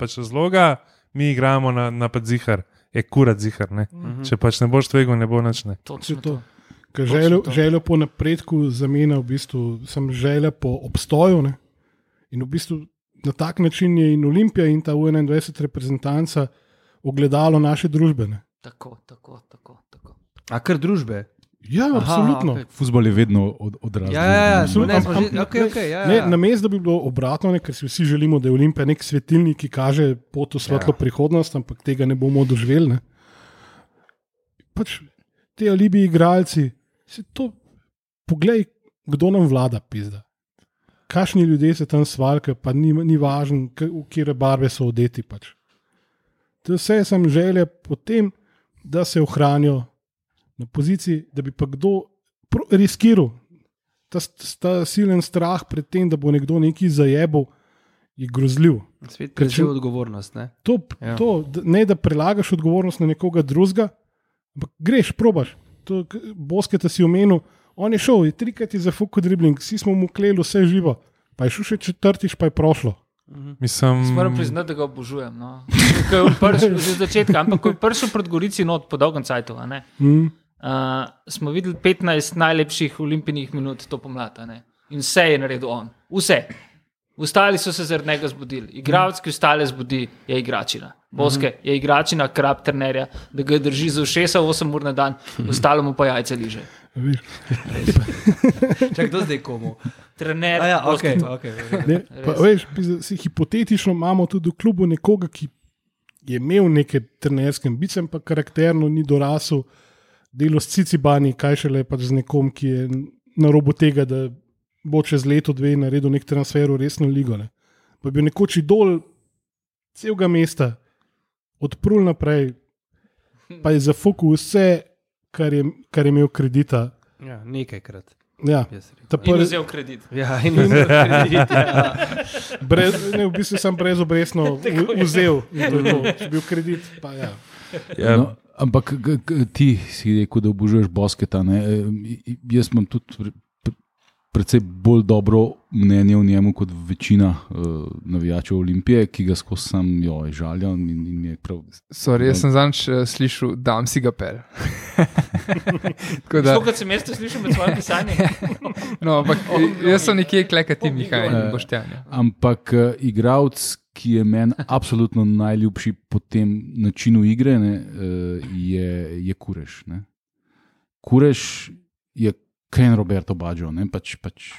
pač razloga, mi igramo na, na pač zihar, je kurat zihar. Ne. Mhm. Če pač ne boš tvegal, ne bo nič. Ne. Točno to. to. Ker željo, željo po napredku zamenja, v bistvu, sem želja po obstoju. Ne? In v bistvu na tak način je in Olimpija in ta U21 reprezentanca ogledalo naše družbe. Tako, tako, tako. tako. A kar družbe. Ja, Aha, absolutno. okej. Futbol je vedno od, odraz. Ja, ja, ja, družbe, ne, ne. smo že, okay, okay, ja, Ne, ja. na mestu, da bi bilo obratno, ne, ker si vsi želimo, da je Olimpija nek svetilnik, ki kaže pot v svetlo Ja. prihodnost, ampak tega ne bomo doživeli. Ne. Pač ti alibi igralci, se to, poglej, kdo nam vlada, pizda. Kakšni ljudje se tam svalkajo, pa ni, ni važno, v kire barve so odeti. Pač. To vse sem želje potem, da se ohranijo na poziciji, da bi pa kdo riskiral. Ta, ta silen strah pred tem, da bo nekdo nekaj zajebal, je grozljiv. Svet prevzel če- odgovornost. Ne? To, Ja. to, ne da prelagaš odgovornost na nekoga drugega, ampak greš, probaš. To, Bosketa si omenil, on je šel, je trikrat je zafukal dribling, vsi smo mu kleli vse živo, pa je šel še četrtič, pa je prošlo. Mislim, Jaz Moram priznati, da ga obožujem. No. Prišel že od začetka, ampak ko je prišel pred Gorici not po dolgem cajtu, a ne, Mm. uh, smo videli 15 najlepših olimpijskih minut to pomlad. a ne. In vse je naredil on. Vse. Ostali so se zaradi njega zbudili. Igralec, ki ostale zbudi, je igračina. Boske je igračina, krab trenerja, da ga drži za ušesa 8 ur na dan, ostalo mu pa jajce liže. Čak, kdo zdaj komu? Trener, A ja, Boske, okay, okay. Ne, pa, veš, si, hipotetično imamo tudi v klubu nekoga, ki je imel neke trenerske ambicije, pa karakterno ni dorasel delo s Cicibani, kaj šele pač z nekom, ki je na robu tega, da bo čez leto, dve naredil nek transfer v resno ligo. Ne. Pa bi bil nekoč idol celega mesta, odprl naprej, pa je zafukal vse, kar je, kar je imel kredita. Ja, nekajkrat. Ja, jaz rekel. ta In prvi, vzel kredit. Ja, in imel kredit. Ja. Brez, ne, v bistvu sem brezobrestno v- vzel, je če bi bil kredit. Pa, ja. Ja. No, ampak ti si rekel, da obožuješ Bosketa. Ne? E, Jaz imam tudi precej bolj dobro mnenje o njemu kot večina uh, navijačev Olimpije, ki ga skozi sam jo žalijo in, in je prav. Sorry, jaz sem zanč uh, slišal, dam si ga pel. Tako da, Zato, kot sem jaz to slišal med svojim pisanjem. no, ampak jaz sem nekje klekati, Mihaj in Eh, Boštjanja. Ampak uh, igralec, ki je meni absolutno najljubši po tem načinu igre, ne, uh, je, je Kureš. Ne. Kureš je Ken Roberto Baggio, ne, pač, pač,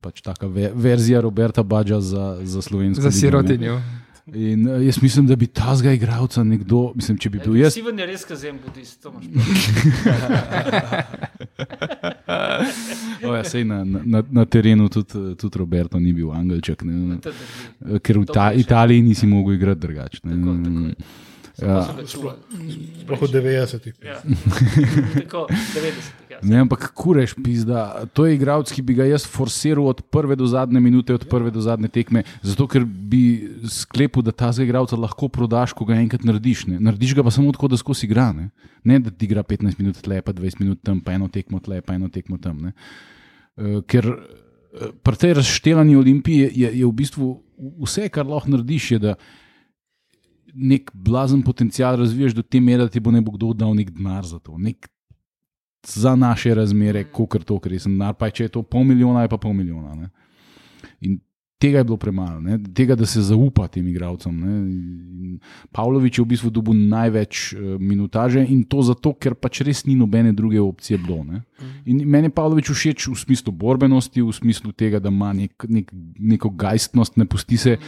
pač taka ve, verzija Roberta Baggio za, za slovensko. Za ne. sirotinjo. In uh, jaz mislim, da bi ta zga igralca nekdo, mislim, če bi bil jaz. Siven je res kazem budist, to imaš prav. O, ja, sej na, na, na terenu tudi, tudi Roberto ni bil angelček, ne, To drži. ker v To ta. Italiji nisi mogel igrati drugače. Tako, tako. Ja. Sploh v 90-ih. Ja. Tako, 90. Ja. Ne, ampak kureš, pizda. To je igralec, ki bi ga jaz forsiral od prve do zadnje minute, od prve do zadnje tekme. Zato, ker bi sklepal, da ta igralca lahko prodaš, ko ga enkrat narediš. Ne. Narediš ga pa samo tako, da skozi igra. Ne, ne da ti igra 15 minut tle, pa 20 minut tam, pa eno tekmo tle, pa eno tekmo tam. Ne. Eh, Ker eh, pri tej razštevanju olimpije je, je v bistvu vse, kar lahko narediš, je, da nek blazen potencial razviješ do te mere, da ti bo ne bo kdo dal nek denar za to. Nek za naše razmere, kot to, ker sem denar, pa če je to pol milijona, je pa pol milijona. Ne. In tega je bilo premalo, ne. tega, da se zaupa tem. In Pavlović je v bistvu dobil največ eh, minutaže in to zato, ker pač res ni nobene druge opcije bilo. Ne. In meni je Pavlović všeč v smislu borbenosti, v smislu tega, da ima nek, nek, neko gajstnost, ne pusti se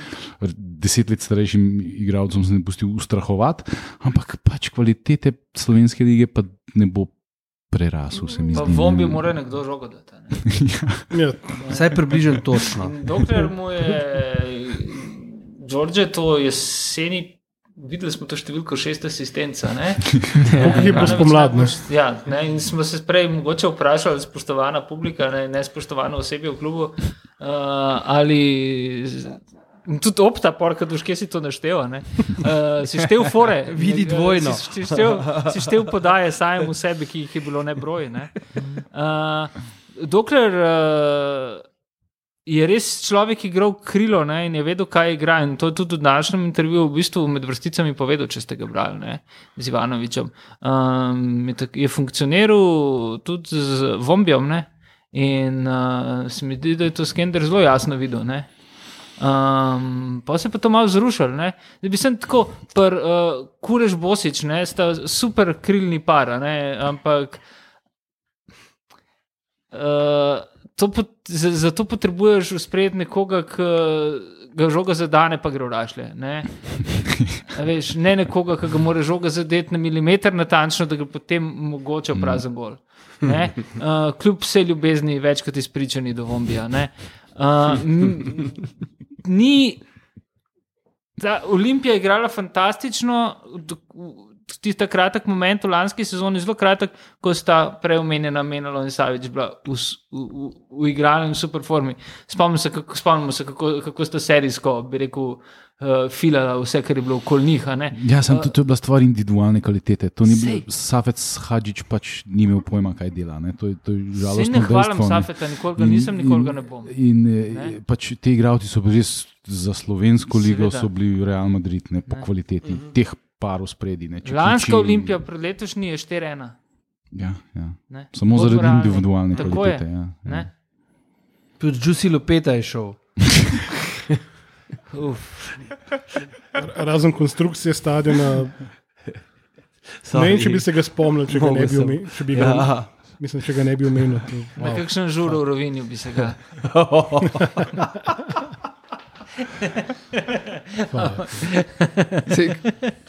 deset let starejšim igralcem se ne pusti ustrahovati, ampak pač kvalitete slovenske lige pa ne bo prerasel, se mi Pa zdi. v bombi ne. mora nekdo žogo dati. Ne? Ja, Vsaj približno točno. In Dokler mu je Đorđe to jeseni, videli smo to številko šest asistenca. ne? Koliko jih je bilo spomladi, ne? Ja, ne, in smo se prej mogoče vprašali, spoštovana publika, ne, ne spoštovano osebje v klubu, uh, ali. Tudi opta, porka, duške si to našteva. Ne? Uh, si štev fore. Vidi Ne, dvojno. Si, si, štev, si štev podaje samemu sebi, ki jih je bilo nebroj. Ne? Uh, dokler uh, je res človek igral krilo ne, in je vedel, kaj igra. In to je tudi v današnjem intervjuju v bistvu med vrsticami povedal, če ste ga brali ne, z Ivanovičem. Um, je, tak, je funkcioniral tudi z Vombijom ne, in uh, se mi zdi, da je to Skender zelo jasno videl. Ne. Um, pa se je pa to malo zrušilo. ne. Da bi sem tako, pr, uh, kurež Bosič, ne, sta super krilni par, a ne, ampak uh, to, pot- za, za to potrebuješ usprejeti nekoga, ki ga žoga zadane, pa gre v rašlje. Ne? Veš, ne nekoga, ki ga mora žoga zadeti na milimeter natančno, da ga potem mogoče prazen gol. Ne? Uh, kljub vse ljubezni, večkrat izpričani do Vombija. ne. Uh, ni. Ta Olimpija je igrala fantastično, tisti kratek moment v lanski sezoni, zelo kratek, ko sta preomenjena Menalo in Savič bila v, v, v, v igralnem super formi. Spomnimo se, kako, spomnimo se kako, kako sta serijsko, bi rekel, uh, filala vse, kar je bilo okoli njih. ne. Ja, sem tudi to je bila stvar individualne kvalitete. To ni bil Safec Hadžič, pač ni imel pojma, kaj dela. Ne? To je, to je žalostno. ne hvalim dejstvo, ne. Safeta, nikoli ga nisem, nikoli ga ne bom. In, Ne. in pač ti igralci so bili res za slovensko ligo, Seveda. so bili Real Madrid, ne, po Ne. kvaliteti Mhm. teh parov spredi. Ne, Lanska olimpija pred letošnji je 4-1. Ja, ja. ne. Samo zaradi Dvoranni. individualne Tako kvalitete. je, Ja, ja. Ne? Tudi Juicy Lopeta je šel. Uf. Razen konstrukcije stadiona. Ne vem, če bi se ga spomnil, če ga ne bi omenil. če bi ga- Ja. Mislim, če ga ne bi omenil. to- Na wow. kakšen žur v Rovinju bi se ga.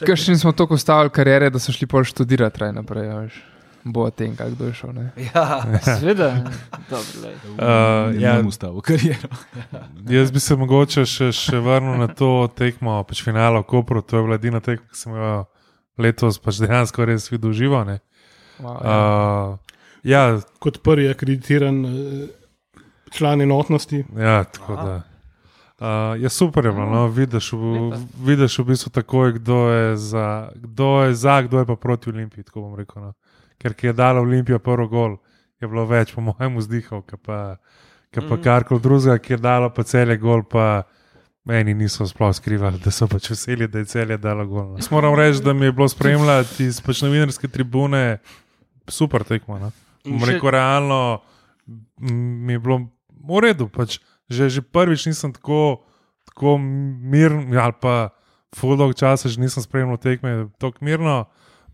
Kakšni smo tako stavili karijere, da so šli pol študirati raj naprej. a veš. Bo o tem, kako je šel. Ne? Ja. Sveda, dobro, lej. Uh, ja, bom ustavil kariero. jaz bi se mogoče še, še vrnil na to tekmo, pač finale v Kopru. To je bila edina tekma, ki sem jo letos pač dejansko res videl živo. ne. Wow, ja. Uh, ja, Kot prvi akreditiran eh, član enotnosti. ja, tako da. Uh, je super, je bilo, no, vidiš, v, Lepa. vidiš v bistvu takoj, kdo je, za, kdo je za, kdo je pa proti Olimpiji. Rekel, no. Ker ki je dala Olimpija prvi gol, je bilo več, po mojem, vzdihov, kot pa, ka pa Mhm. karkoli drugega, ki je dala pa cel gol. Pa, Meni niso sploh skrivali, da so pač veseli, da je celje dalo gol. no. Jaz moram reči, da mi je bilo spremljati iz pač novinarske tribune super tekmo. No. Še- rekel, realno mi je bilo v redu. Pač, že, že prvič nisem tako, tako miren, ali pa fuldog časa, že nisem spremljal tekme tako mirno.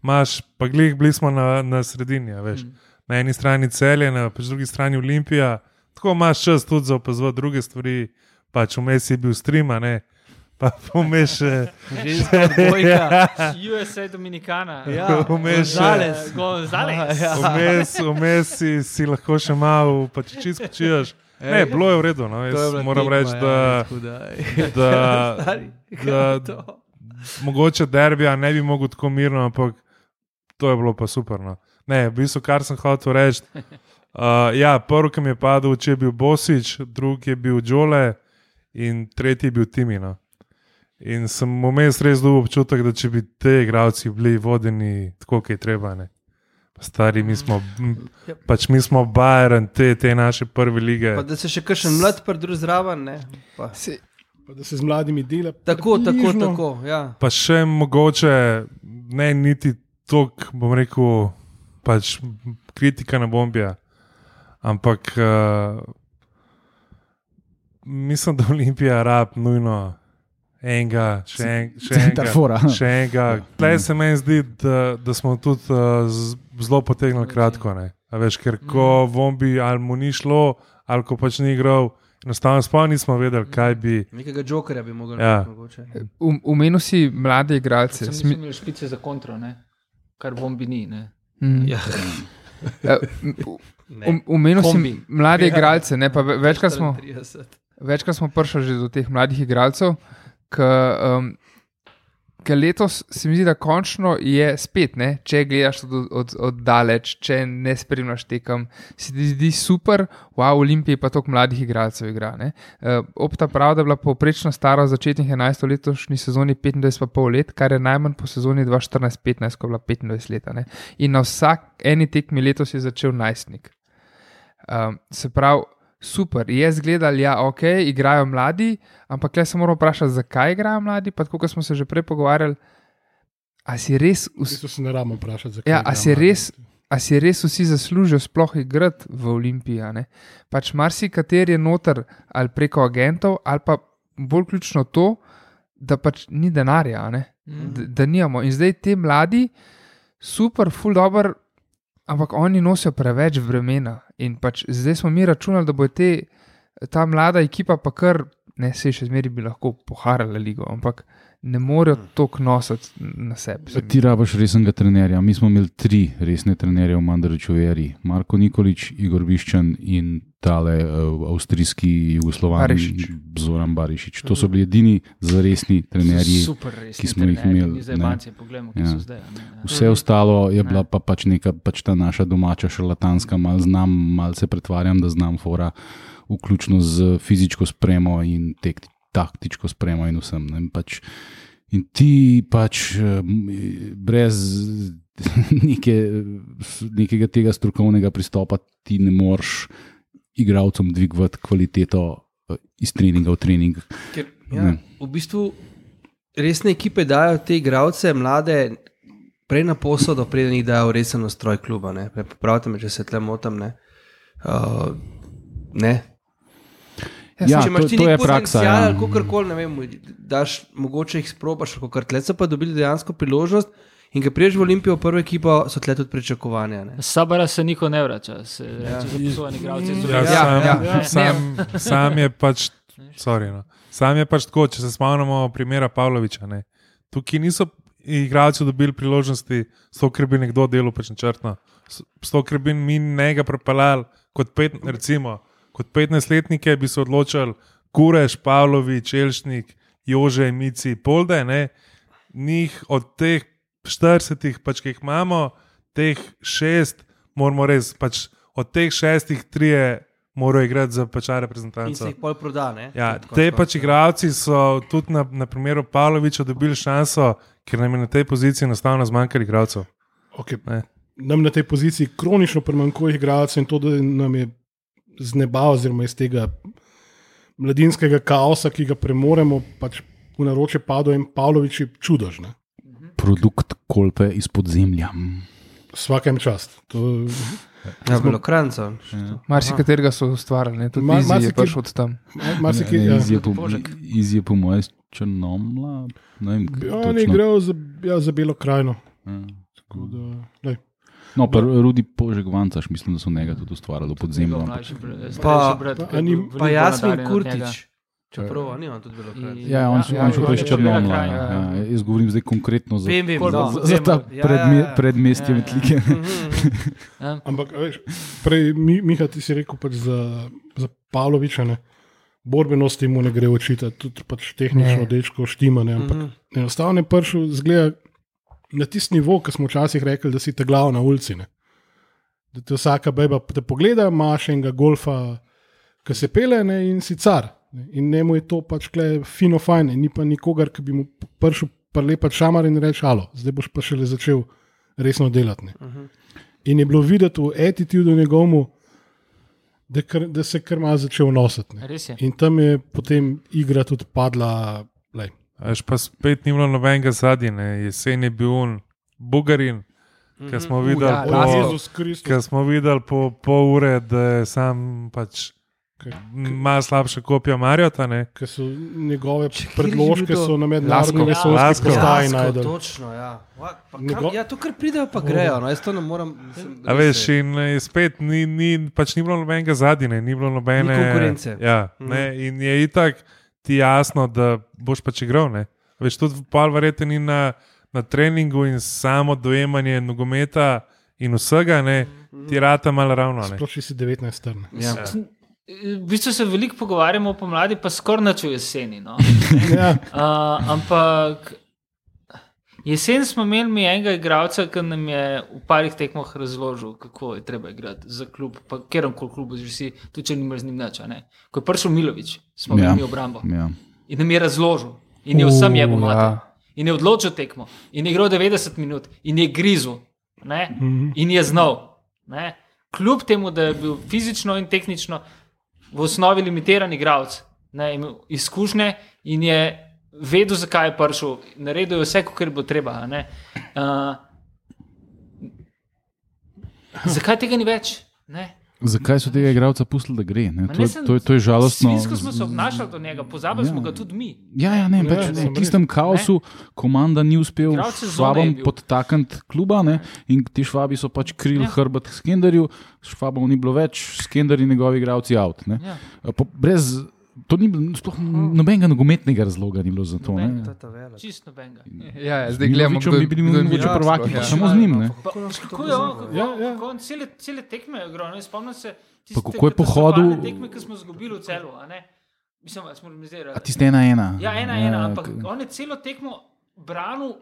Maš, pa glih, bili smo na, na sredini. a Veš. Mm. Na eni strani celje, na pač drugi strani Olimpija. Tako imaš čas tudi za opazovati druge stvari. Pač vmes je bil stream, a ne. pa vmes še. Ženska odbojka. USA Dominikana. Ja, Vmes Gonzales. Ja. Vmes, vmes si, si lahko še malo, pa če čisto čuješ. Ne, bilo je v redu. No. Moram reči, ja, da, tako da- da, da mogoče derbija ne bi mogel tako mirno, ampak to je bilo pa super. No. Ne, v bistvu, kar sem hotel reči. Uh, ja, prvi, ki mi je padel, če je bil Bosič, drugi je bil Džole in tretji je bil Timino. In sem vmes res dobil občutek, da če bi te igravci bili vodeni tako, kot je treba. Ne. Pa Stari, mi smo, m, pač mi smo Bayern, te, te naše prve lige. Pa da se še kakšen mlad pridruži zraven. ne, Pa. Se, Pa da se z mladimi dela. Tako, tako, približno. tako. Ja. pa še mogoče ne niti tok, bom rekel, pač kritika na bombija. Ampak uh, mislim, da Olimpija rab nujno enega, še, en, še enega. Še enega. Tlej se meni zdi, da, da smo tudi uh, z- zelo potegnili kratko. Ne? A Veš, ker ko bombi ali mu ni šlo, ali ko pač ni igral, enostavno sploh nismo vedeli, kaj bi. Nekega jokerja bi mogli Ja. biti. mogoče. um, Umenil si mlade igralce. Smi, da špice za kontro, ne? kar bombi ni. Ne? mm, Ja. eh, um, Umenil si mlade igralce, ne pa ve- večkrat smo. 34. Večkrat smo prišli že do teh mladih igralcev, ki um, letos se mi zdi, da končno je spet, ne, če gledaš od, od, od daleč, če ne spremljaš tekem, se ti zdi super, v Olimpiji pa toliko mladih igralcev igra. ne. Uh, Opta pravi, da je bila povprečna stara začetnih 11 letošnji sezoni 25,5 let, kar je najmanj po sezoni 2014-15, ko je bila 25 let. ne. In na vsak eni tekmi letos je začel najstnik. Um, se pravi, super, je zgledal, ja, ok, igrajo mladi, ampak le se moramo vprašati, zakaj igrajo mladi. Pa kot smo se že prej pogovarjali, a si res, vs- bistvu se ne rabimo vprašati, zakaj. Ja, a si mladi. res- a si res vsi zaslužijo sploh igrati v Olimpiji. a ne? Pač marsikateri je noter ali preko agentov, ali pa bolj ključno to, da pač ni denarja, a ne? da, da nimamo. In zdaj ti mladi, super, full dobro, ampak oni nosijo preveč bremena. In pač zdaj smo mi računali, da bo te, ta mlada ekipa pa kar, ne se še zmeri bi lahko poharala ligo, ampak ne morejo to nositi na sebi. Ti rabaš resnega trenerja. Mi smo imeli tri resne trenerje v Mandariču veri. Marko Nikolič, Igor Biščan in tale uh, avstrijski jugoslovanski Barišić. Zoran Barišič. To so bili edini zaresni trenerji. Super, res. ki smo jih imeli, Zdaj ne. banci, poglejmo, Ja. so zdaj. ne. Ja. Vse ostalo je bila pa pač neka pač ta naša domača šarlatanska, malo znam, malo se pretvarjam, da znam fora, vključno z fizično spremo in tek, taktično spremo in vsem. Ne, pač, in ti pač eh, brez neke, nekega tega strokovnega pristopa ti ne moreš igralcem dvigovati kvaliteto eh, iz treninga v trening. Ker, ja, Ne. v bistvu resne ekipe dajo te igralce, mlade, prej na posodo, preden jih dajo resen ustroj kluba. Popravite me, če se tle motim. Ne. Uh, ne. Ja, če imaš to- ti to je nek praksa, potencial ja. ali kakorkoli, ne vem, daš, mogoče jih sprobaš, ali kar tle so pa dobili dejansko priložnost. In ko priješ v Olimpijo, v prvo ekipo, so tle tudi pričakovanja. Ne. Sabara se niko ne vrača, se reče, da so igralci iz Ja, Ja, sam, ja, ja, sam, sam je pač. Sorry, no. Sam je pač tako, če se spomnimo primera Pavloviča. Ne. Tukaj niso igralci dobili priložnosti, zato ker bi nekdo delal pač načrtno. Zato ker bi mi njega propeljali kot, pet, recimo, kot 15-letnike, bi se odločili, Kureš, Pavlovič, Elšnik, Jože, Mici, Polde. Ne. Njih od teh 40, pač, ki jih imamo, teh šest, moramo res, pač, od teh šestih, trije morajo igrati za pača In se reprezentanco. jih pol proda. Ne. Ja, Tako te pač igralci so tudi na, na primeru Pavloviča dobili šanso, ker nam je na tej poziciji enostavno zmanjkalo igralcev. Okay. Ne. Nam na tej poziciji kronično primanjkuje igralcev in to, da nam je z neba, oziroma iz tega mladinskega kaosa, ki ga premoremo, pač v naroče padlo in Pavlovič je čudož. Ne? Produkt kolpe iz podzemlja. Vsakem čast. To, Ja, bilo kranco. Marsikaterega so ustvarjali, ne? tudi Ma- Izi je marsikaj- prišel od tam. marsikaj, ja. Iz je po, iz je po mojem črnomla. Ne vem, Ja, On je igral za, ja, za Belo krajino. Ja. Tako Da, lej. No, pa Rudi Požek Vancaš, mislim, da so njega tudi ustvarjali v podzemlju. ampak- Pa- brat, pa ki je ani- bil Pa Jasmin. Kurtič, Čeprav oni on tudi. In- Ja, on je Ja, šel on je Črnomla. Črnomlja, Ja, ja. ja. Jaz govorim zdaj konkretno za, Vem, vem, Koliko no. bo- za ta. Ja, predme, ja, ja. predmestje Ja. Metlike. Ja. Ampak, a veš, prej, Mi- Miha, ti si rekel pač za, za Pavloviča, ne? borbenosti mu ne gre očitati, tudi pač tehnično Ne. dečko štima. Ne? Ampak Mhm. enostavno je prišel zgleda na tisti nivo, ki smo včasih rekli, da si te glav na ulici. Ne? Da te vsaka beba te pogleda, imaš enega golfa, ki se pele ne? in si car. Ne? In njemu je to pač kle fino fajn, ni pa nikogar, ki bi mu prišel pa lepa šamar in reče: Alo, zdaj boš pa šele začel resno delati. Ne? In je bilo videti v attitudu njegovemu, da, kar, da se kar malo začel nositi. je. In tam je potem igra tudi padla. Až pa spet ni bilo nobenega zadnje, jesen je bil un, Bugarin, ki smo videli, ja, po, Lasko. Jezus Kristus. ki smo videli po pol ure, da je sam pač malo slabša kopija Marjota. Ne? Ker so njegove predložke so na mednarodni vesoljski postaji najdel. Točno, ja. Va, pa kam, Njego- ja, to kar pridejo, pa grejo. No, jaz to ne morem. Mislim, A veš, je. in eh, spet ni, ni, pač ni bilo nobenega zadnje, ni bilo nobene Ni konkurence. Ja, Mhm. ne, in je itak ti jasno, da boš pač igral. Ne. Veš, tudi pol verjete ni na, na treningu in samo dojemanje nogometa in vsega, ne, ti rata malo ravno. Ne. Sploh če si 19 strn. Ja. V bistvu se veliko pogovarjamo o pomladi, pa skoraj noč v jeseni. No? Ja, Uh, ampak jesen smo imeli mi enega igralca, ki nam je v parih tekmah razložil, kako je treba igrati za klub, pa kjer koli klub, že si, tudi če nimaš z njim nič. a ne. Ko je prišel Milovič, smo Ja. imeli ja. obrambo Ja. in nam je razložil in je vsem je pomagal. ja. In je odločil tekmo, in je igral 90 minut, in je grizel, ne? Mhm. in je znal. Ne? Kljub temu, da je bil fizično in tehnično v osnovi limitiran igralec, ne, imel izkušnje in je vedel, zakaj je prišel, naredil je vse, kar bo treba. a ne. Uh, zakaj tega ni več? Ne? Zakaj so tega igralca pustili, da gre? Ne? To, ne je- sem- to, je- to je žalostno. Svinsko smo se obnašali do njega, pozabili Ja. smo ga tudi mi. Ja, ja, ne, Ja, pač, sem v tistem kaosu komanda ni uspel švabom podtakniti kluba ne, in ti švabi so pač krili Ja. ja. hrbet Skenderju, švabov ni bilo več, Skender in njegovi igralci out. ne. Ja. Po, brez, to ni bilo, sploh nobenega nogometnega razloga ni bilo za to. Čisto nobenega. Ja, ja, zdaj gledamo, kdo, bi bili mogoče prvaki, ja. samo z njim. Kako je on, Ja, ja. on cele, cele tekme je ne, Spomnim se, Pa kako je po katastrofalne hodu- Tekme, ki smo izgubili v celu. a ne. Mislim, da smo organizirali. A tiste ena ena. Ja, ena, ena, ampak on je celo tekmo branil.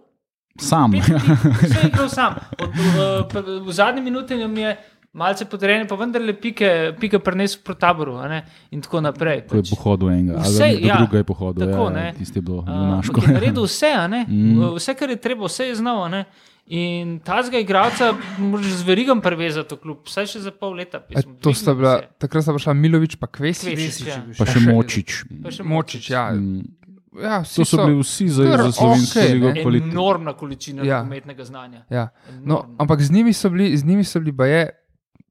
Sam. pet minut, Vse je igral sam. Od, v, v, v zadnji minuti nam je malce podrejen, pa vendarle pike, pike prenesel proti taboru a ne, in tako naprej. Ko je pač. pohodil enega, Vse, ali ja, ja, druga je pohodil. tako, ja, ne. Tiste je bilo junaško. ampak je naredil vse, a ne? Mm. vse, kar je treba, vse je znal. a ne. In tazga igralca moraš z verigam prevezati v klub, vsaj še za pol leta. E, to sta bila, takrat sta prišla Milovič, pa Kvesič. Kvesič, ja. Pa še močič. Močič, ja. Mm. ja To so bili vsi za, za slovensko okej, ligo kvalitetni. Enormna količina Ja. umetnega znanja. Ja. No, Enormna. ampak z njimi so bili, z njimi so bili baje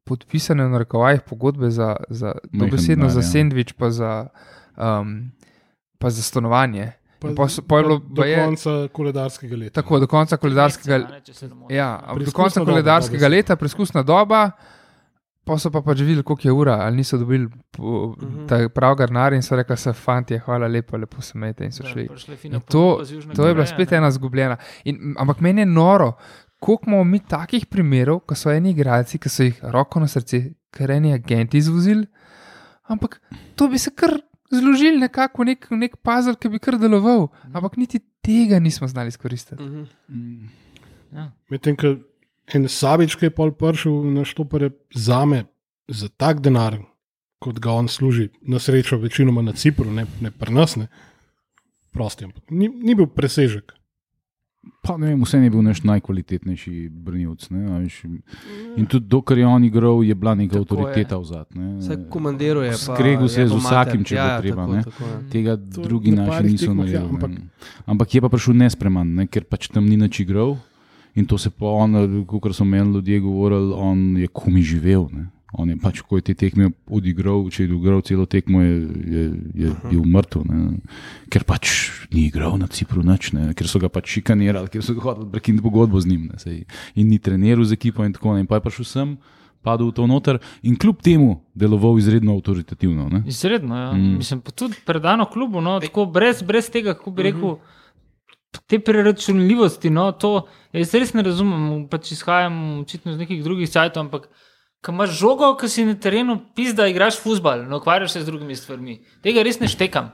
podpisane v narekovajih pogodbe za, za dobesedno za ja. sendvič, pa za, um, pa za stanovanje. pa, pol je bilo do baje- konca koledarskega leta. Tako do konca koledarskega Mesece, a ne, če se ne motim. Ja, do konca doba, koledarskega dobesedno. leta, preizkusna doba, pa so pa pač videli, koliko je ura, ali niso dobili po- Mhm. ta prav garnar in so rekli, se fanti, hvala lepa, lepo se mete in so Ja, šli. fina In to, to je bila spet ne. ena zgubljena. In, ampak meni je noro, koliko imamo mi takih primerov, ko so eni igralci, ki so jih roko na srce, kar eni agenti izvozili, ampak to bi se kar zložili nekako v nek, v nek puzzle, ki bi kar deloval, ampak niti tega nismo znali izkoristiti. Mhm. Medtem ko en Savič, ki je pol prišel na štopere za me, za tak denar, kot ga on služi, na srečo, večinoma na Cipru, ne, ne pri nas, ne, prosti, ampak ni, ni bil presežek. Pa ne vem, vse je bil naš najkvalitetnejši brnilc. ne. In tudi dokler je on igral, je bila neka Tako je. avtoriteta v zadnji. Vse komandiruje. pa Skregel se je z vsakim, če ja, bo ja, treba, tako, ne. tako, ja. Tega To drugi na naši niso ja, naredili. ampak- Ampak, ampak je pa prišel nespreman, ne, ker pač tam ni nič igral. In to se pa on, kot so meni ljudje govorili, on je komi živel. Ne. On je pač, ko je te tekme odigral, če je odigral celo tekmo, je, je, je bil mrtev. Ne. Ker pač ni igral na Cipru nič, ne. ker so ga pač šikanirali, ker so ga hoteli prekiniti pogodbo z njim. In ni treniral z ekipo in tako naprej. In pa je prišel sem, padel v to noter in kljub temu deloval izredno avtoritativno. Ne? Izredno, ja. Mm. mm. mislim, pa tudi predano klubu, no, tako brez, brez tega, kako bi rekel, te preračunljivosti. No, to, jaz res ne razumem, pač izhajam očitno iz nekih drugih sajtov, ampak ko imaš žogo, ki si na terenu, pis, da igraš futbal, ne ukvarjaš se z drugimi stvarmi. Tega res ne štekam.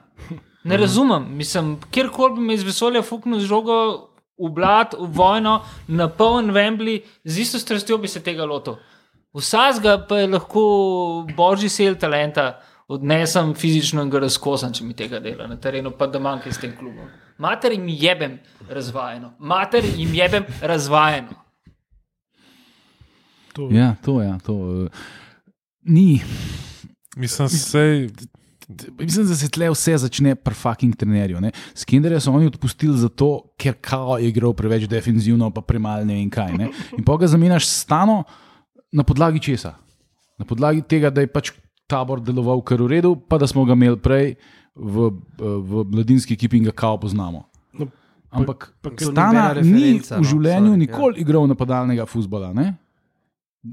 Ne razumem, mislim, kjerkoli bi me iz vesolja fuknil z žogo. V blad, v vojno, na poln Wembley, z isto strastjo bi se tega lotil. Vsakega pa je lahko božji sel talenta, odnesem fizično in ga razkosam, če mi tega dela na terenu, pa da manjka s tem klubom. Mater jim jebem razvajeno, mater jim jebem razvajeno. To, Ja, to je. Ja, to, uh, ni. Mislim, sej, Mislim, da se tle vse začne pri fucking trenerju. ne. Skinnerja so oni odpustili zato, ker kao je igral preveč defenzivno, pa premalo ne vem kaj. Ne. In pa ga zamenjaš stano na podlagi česa. Na podlagi tega, da je pač tabor deloval kar v redu, pa da smo ga imeli prej v, v mladinski ekipi in ga kao poznamo. No, Ampak pa- to Stana ni referenca, v no, življenju sorry, nikoli ja. igral napadalnega futbola. Ne?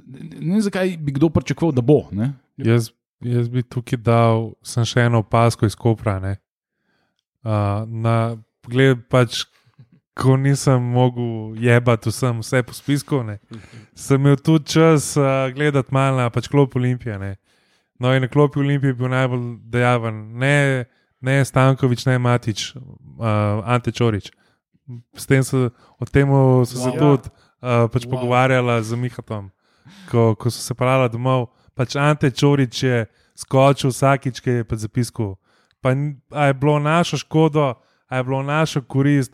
Ne, vem, zakaj bi kdo pričakoval, da bo. Ne? jaz, jaz bi tukaj dal sem še eno opasko iz Kopra. ne. Uh, na pogled, pač, ko nisem mogel jebati vsem, vse po spisku, ne, sem imel tudi čas uh, gledati malo na pač klop Olimpije. Ne. No, in na klopi Olimpije je bil najbolj dejaven, ne, ne Stankovič, ne Matič, uh, Ante Čorič. S tem so, o tem so se Wow. tudi uh, pač wow. pogovarjala z Mihatom, ko, ko so se parala domov. Pač Ante Čorič je skočil vsakič, ki je pa zapisal. Pa je bilo našo škodo, je bilo našo korist,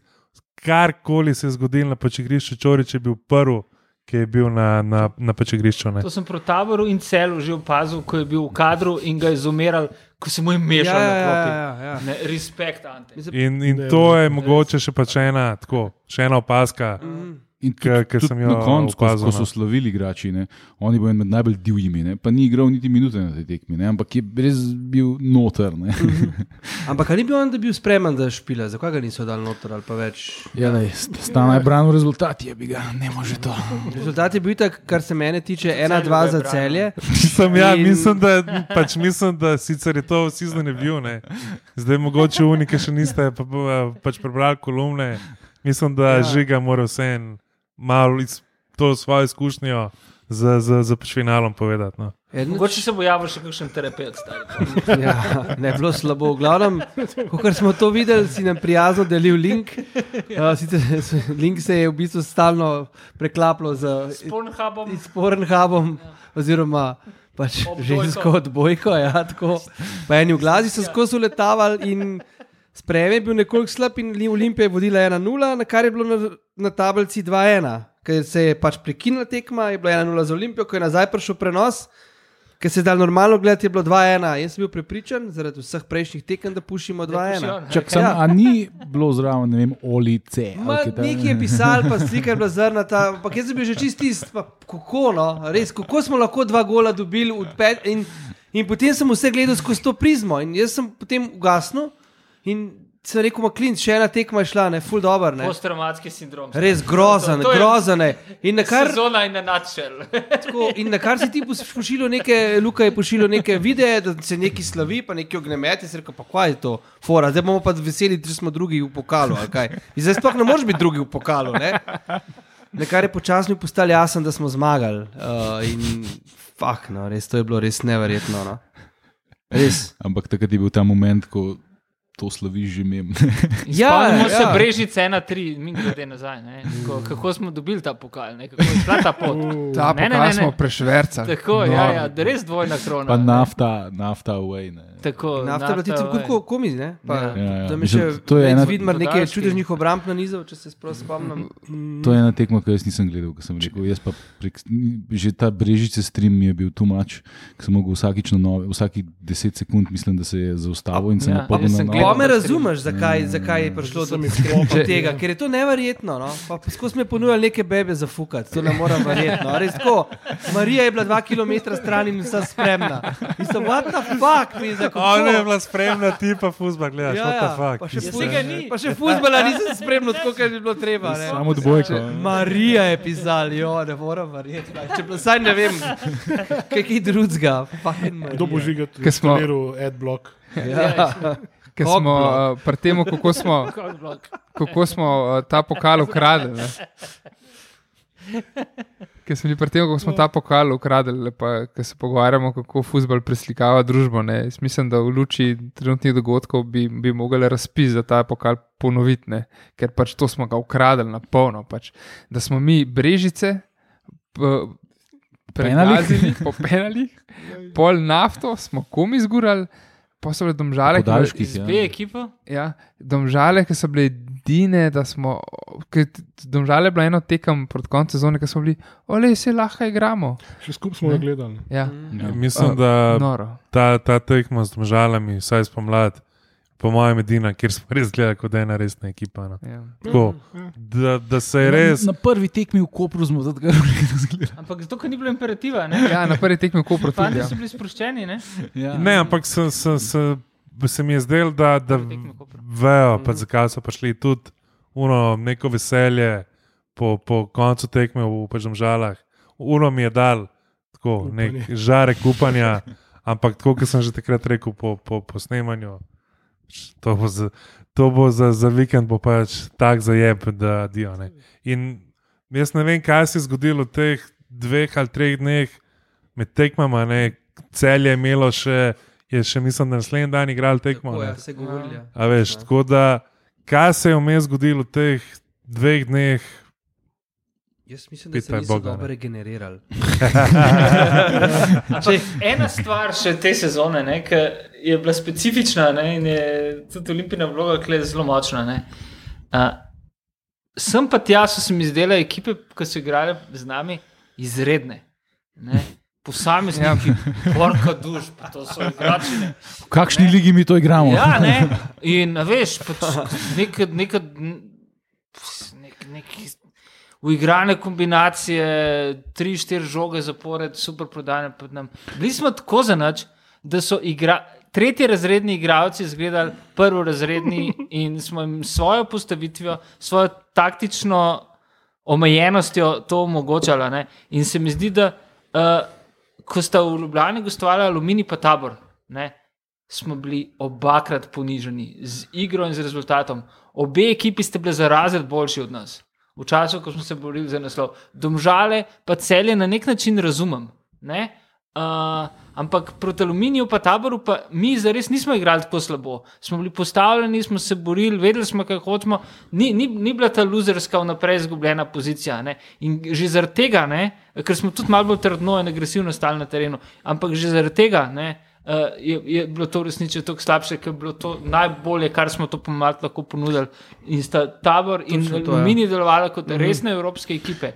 karkoli se je zgodilo na pečegrišču, Čorič je bil prvi, ki je bil na, na, na pečegrišču. ne. To sem proti taboru in celu že opazil, ko je bil v kadru in ga je izumeral, ko se mu je Ja, mešal ja, na ja, klopi. ja, ja. Ne, respekt, Ante. In, in to je mogoče še pač ena, tako, še ena opaska. In Ke- ke tudi sem na jo koncu, ko, ko so no. slavili igrači, ne, oni bodo med najbolj divjimi, ne, pa ni igral niti minute na tej tekmi, ne, ampak je res bil noter. Ne. Ampak ali ni bil on, da bi bil spreman za špile, zakaj ga niso dali noter ali pa več? Ja, lej, Stana je branil rezultat, je bi ga, ne more to. Rezultat je bil tak, kar se mene tiče, ena, dva za celje. Sem, ja, In- mislim, da, pač mislim, da sicer je to vsi zanimivo. Zdaj, mogoče unike še niste pa, pa, pač prebrali kolumne. Mislim, da ja. žiga mora vse en malo iz, to svojo izkušnjo za, za, za finalom povedati. No. Eden, Mogoče se bo javil še kakšen terapeut. stari. ja, ne bilo slabo. V glavnem, kot smo to videli, si nam prijazno delil link. Uh, sicer, link se je v bistvu stalno preklapljal z S Pornhubom. s Pornhubom, oziroma pač žensko odbojko. Ja, tako. pa eni v glazi so skozi letavali in sprejem je bil nekoliko slab, in Li- Olimpija je vodila 1-0, na kar je bilo na, na tablici 2-1. Ker se je pač prekinila tekma, je bilo 1-0 za Olimpijo, ko je nazaj prišel prenos. Ker se je dal normalno gledati, je bilo 2-1. Jaz sem bil prepričan, zaradi vseh prejšnjih tekem, da pušimo 2-1. pušijo, ne. Čak, sam, Ja. A ni bilo zraven, ne vem, olice. Ma, Nekaj je pisal, pa slika je bila zrnata, ampak jaz sem bil že čist tisti, pa kako no, res, kako smo lahko dva gola dobili v pet. In, in potem sem vse gledal skozi to prizmo in jaz sem potem ugasnil in sem rekel, maklin, še ena tekma je šla, ne, full dobro, ne. Posttraumatski sindrom. Res grozen, To- to grozen. In na kar, Sezona in na načel. tako, in na kar si ti pošiljal neke, Luka je pošiljal neke videe, da se neki slavi, pa neki ognjemeti, se rekel, pa kaj je to, fora, zdaj bomo pa veseli, da smo drugi v pokalu, ali kaj. In zdaj sploh ne moreš biti drugi v pokalu, ne. Na kar je počasno postalo jasno, da smo zmagali. Uh, in fak, no, res, to je bilo res neverjetno. No. Res. Ampak takrat je bil ta moment, ko to slaviš že mem. Ja, Spomnimo se ja. Brežice 1-3, mi grede nazaj. Ne? Kako, kako smo dobili ta pokal, ne? kako je šla ta pot. Ta Ne, ne, pokal ne, smo ne. prešvercali. Tako, No. ja, ja, da res dvojna krona. Pa ne. nafta, nafta away. Ne. Tako, Nafta bila tudi away. kot komi, ne? Pa, Ja. Ja, ja. Tam je še to je ena- vidmar nekaj čudežnih obramb na nizu, če se sploh spomnim. To je ena tekma, ki jaz nisem gledal, ko sem rekel. Jaz pa prek, že ta brežice stream mi je bil tu mač, ker sem mogel vsakič na nove, vsakih 10 sekund, mislim, da se je zaustavil in sem Ja, napadel na novo. Pa me pa razumeš, zakaj, zakaj je prišlo do Sem tega, ker je to neverjetno. No? Pa Poskus mi je ponujal neke bebe za fukat, to ne morem verjeti. No? Res tako. Marija je bila dva km stran in vsa spremna. Mislim, what the fuck, mi za Ona je bila spremna, ti pa fuzba, gledaš, Ja, what ja. the fuck. Pa še, Mislim, fuz, Tega ni. pa še fuzbala nisem spremljal, tako kot je bilo treba. Ne? Samo dvojko. Marija je pisala, jo, ne morem verjeti. Če pa saj ne vem, kaj je drugega. Kdo bo žigati, Ker smo- adblock? Ja. Ker smo uh, pri tem, kako smo, kako smo uh, ta pokal ukradli. ne. Ker smo bili pri tem, kako smo ta pokal ukradli, pa ker se pogovarjamo, kako futbol preslikava družbo. Ne. Jaz mislim, da v luči trenutnih dogodkov bi, bi mogli razpis za ta pokal ponoviti, ne. ker pač to smo ga ukradli na polno. Pač. Da smo mi brežice. p- Pregnali po penalih, pol nafto smo komi zgurali, pa so bile domžale, ki- Podaljških, Z ja. B ekipo. Ja, domžale, ki so bile edine, da smo. Domžale je bila eno tekem proti koncu sezone, ki smo bili, ole, se lahko igramo. Še skupaj smo gledali. Ja, Ja. Mislim, Uh, da noro. ta, ta tekma z državami, vsaj spomlad, po mojem, edina, kjer smo res gledali kot ena resna ekipa. No. Ja. Tako, da, da se je res. Na, na prvi tekmi v Kopru smo zdaj razgledali. Ampak zato, ker ni bilo imperativa. Ne? ja, na prvi tekmi v Kopru tudi. Ja. so bili sproščeni. Ne? Ja. Ne, ampak se, se, se, se mi je zdelo, da, da vejo, pa zakaj so prišli tudi uno, neko veselje po, po koncu tekme v Pežamžalah. Uno mi je dal tako, nek žarek upanja, ampak tako, kot sem že takrat rekel po, po, po snemanju. To bo za, to bo za, za vikend bo pač tak zajeb, da dio. Ne. In jaz ne vem, kaj se je zgodilo v teh dveh ali treh dneh med tekmama. Ne. Cel je imelo še, je še mislim, da naslednji dan igral tekmo. Tako je, se govorili. A veš, tako da, kaj se je vmes zgodilo v teh dveh dneh, Jaz mislim, da se niso Boga, dobro ne. regenerirali. Ampak ena stvar še te sezone, ne, ki je bila specifična ne, in je tudi olimpijska vloga, ki je zelo močna. Ne. Uh, sem pa tja, so se mi zdele ekipe, ki so igrale z nami, izredne. Ne. Posamezniki, porka duš, pa to so igrači. ne. V kakšni ligi mi to igramo? Ja, ne. In a veš, pač neka, neka, nek, nek, uigrane kombinacije, tri, štiri žoge zapored, super prodajne. Bili smo tako za nič, da so igra, tretji razredni igralci izgledali prvo razredni in smo jim s svojo postavitvijo, svojo taktično omejenostjo to omogočali. ne. In se mi zdi, da uh, ko sta v Ljubljani gostovali Alumini pa tabor. Ne, smo bili obakrat poniženi z igro in z rezultatom. Obe ekipi ste bili za razred boljši od nas. V času, ko smo se borili za naslov. Domžale pa celje na nek način razumem. Ne? Uh, ampak proti aluminiju, pa taboru, pa mi zares nismo igrali tako slabo. Smo bili postavljeni, smo se borili, vedeli smo, kaj hočemo. Ni, ni, ni bila ta luzerska vnaprej izgubljena pozicija. Ne? In že zaradi tega, ne? ker smo tudi malo bolj trdno in agresivno stali na terenu, ampak že zaradi tega. Ne? Uh, je, je bilo to resnično tako slabše, ker je bilo to najbolje, kar smo to pomlad lahko ponudili. In sta tabor in Točno to, ja. mini delovali kot resne evropske ekipe.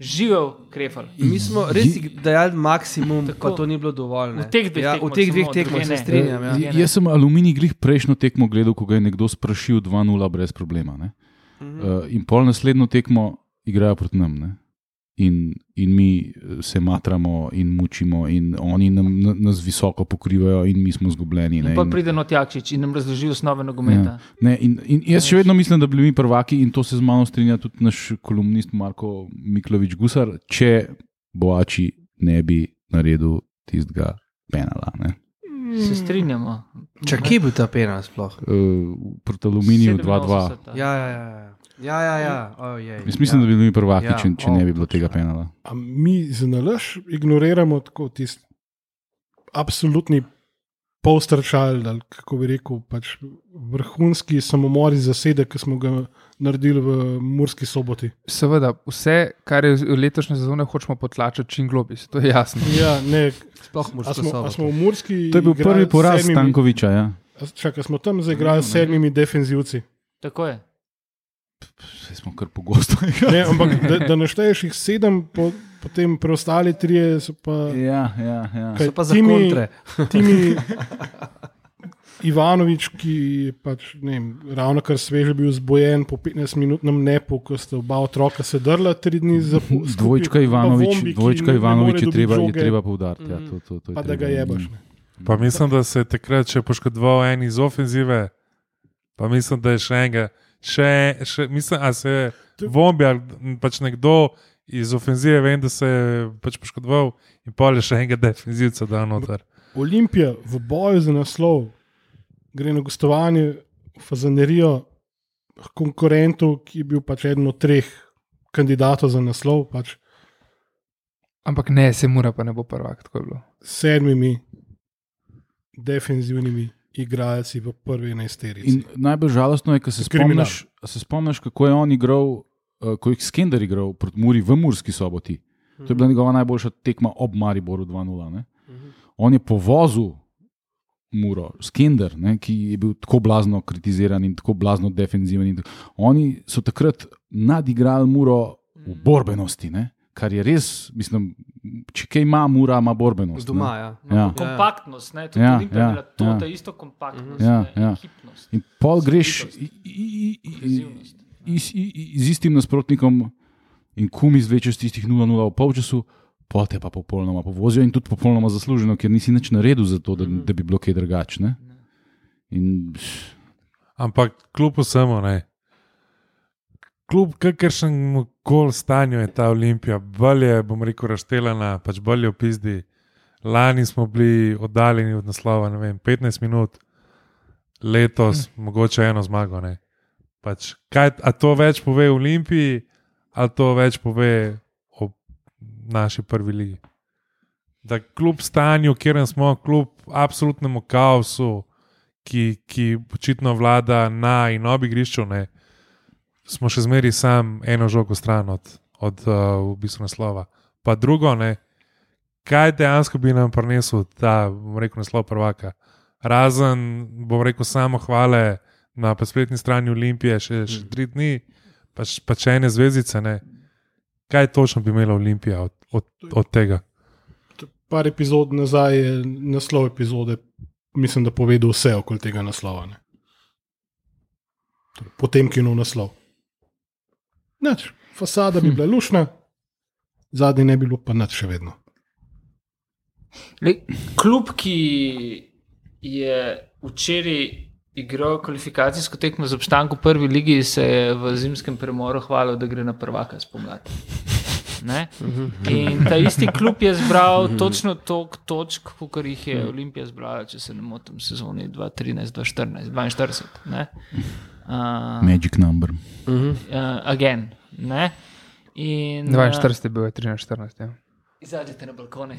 Živel Krefal. Mi smo res dajali maksimum, Tako. pa to ni bilo dovolj. ne. V teh dveh ja, tekmah v teh dveh tekmah se strinjam. Ja. Ja. Jaz sem aluminij glih prejšnjo tekmo gledal, ko ga je nekdo sprašil 2-0 brez problema. Ne? Mhm. Uh, in pol naslednjo tekmo igrajo proti nam. Ne? In, in mi eh, se matramo in mučimo, in oni nam, na- nas visoko pokrivajo, in mi smo zgubljeni. ne. In pa pride Notjakčič in nam razloži osnove nogometa. Ne, in, in jaz še vedno mislim, da bi bili mi prvaki, in to se z mano strinja tudi naš kolumnist Marko Miklovič Gusar, če Boači ne bi naredil tistega penala. Ne. Se strinjamo. Če kje je bil ta pena sploh? Uh, proti aluminiju 2-2. 87. Ja, ja, ja. Ja. Ja, ja. Oh, jej, Jaz mislim, ja. da bi bili mi prvaki, Ja, če, če o, ne bi bilo točno. tega penala. A mi z nalaž ignoriramo tako tisti absolutni polstrčal, ali kako bi rekel, pač vrhunski samomori zasedek, ki smo ga naredili v Murski soboti. Seveda, vse, kar je v letošnje sezone, hočemo potlačiti čim globi, to je jasno. Ja, ne, Sploh a moraš smo, a smo v Murski. To je bil prvi poraz sedmimi- Stankoviča. Ja. Čakaj, smo tam zaigrali s sedmimi defenzivci. Tako je. Saj smo kar pogosto. Ne, ampak da, da našteješ jih sedem, po, potem preostali trije so pa. ja, ja, ja. Kaj, So pa za ti mi- kontre. Ti mi Ivanovič, ki je pač, ne vem, ravno kar sveže bil zbojen po 15-minutnem nepu, ko sta oba otroka sedrla tri dni za skupaj, Dvojčka Ivanovič, Vombi, ki dvojčka Ivanovič je treba, je žoge, treba poudariti. Ja, Mhm. to, to, to je pa da ga treba. Mm. jebaš. Ne. Pa mislim, da se je takrat še poškodoval en iz ofenzive, pa mislim, da je še enega. Še, še, mislim, da se je Vombi ali pač nekdo iz ofenzive, vem, da se je pač poškodoval in pol je še enega defenzivca dal noter. Olimpija v boju za naslov gre na gostovanje v Fazanerijo konkurentu, ki je bil pač eden od treh kandidatov za naslov, pač Ampak ne, se mora pa ne bo prvak, tako je bilo. sedmimi defenzivnimi igralci v prvi enajsterici. In najbolj žalostno je, ko se Kriminal. spomniš, se spomniš, kako je on igral, uh, ko je Skender igral proti Muri v Murski soboti. To je bila njegova najboljša tekma ob Mariboru 2-0. ne. On je povozil Muro, Skender, ne, ki je bil tako blazno kritiziran in tako blazno defenziven. in tako- Oni so takrat nadigrali Muro v borbenosti, ne, kar je res, mislim, če kaj ima Mura, ima borbenost. Doma, ne. ja. Ja. Kompaktnost, ne, tudi Ja, ja, Olimpija ja, je to, ja. ta isto kompaktnost, Ja, ne, ja. ekipnost. In pol greš i- i- i- i- Kohezivnost. i- i- i- z istim nasprotnikom in kum izvlečeš tistih 0-0 v polčasu, pol te pa popolnoma povozijo in tudi popolnoma zasluženo, ker nisi nič naredil za to, da, da bi bilo kaj drugačne. In Ampak kljub vsemu, ne. Kljub kakršnemu koli stanju je ta Olimpija, bolj je, bom rekel, razštelana, pač bolj je v pizdi. Lani smo bili oddaljeni od naslova, ne vem, 15 minut, letos hm. mogoče eno zmago. Ne. Pač, kaj, a to več pove o Olimpiji, ali to več pove o naši prvi ligi? Da kljub stanju, kjer smo, kljub absolutnemu kaosu, ki, ki očitno vlada na in ob igrišču, ne, smo še zmeraj sam eno žogo stran od, od uh, v bistvu naslova. Pa drugo, ne, kaj dejansko bi nam prinesel ta, bom rekel, naslov prvaka. Razen, bom rekel, samo hvale na spletni strani Olimpije, še, še tri dni, pa, pa če ene zvezdice. Ne. Kaj točno bi imela Olimpija od, od, od tega? Par epizod nazaj je naslov epizode, mislim, da povedal vse okoli tega naslova. Ne. Torej, Potem, ki je nov naslov. Nič, fasada bi bila lušna, zadnji ne bi bilo pa nič še vedno. Le, klub, ki je včeraj igral kvalifikacijsko tekmo z obstankom v prvi ligi, se je v zimskem premoru hvalil, da gre na prvaka spomladi. Ne? In ta isti klub je zbral točno toliko točk, kot jih je Olimpija zbrala, če se ne motim, sezoni 2013-2014, 42. ne. Uh, magic number. uh, again. Ne? In, 42 je bil, je 13-14. Ja. Izađite na balkone,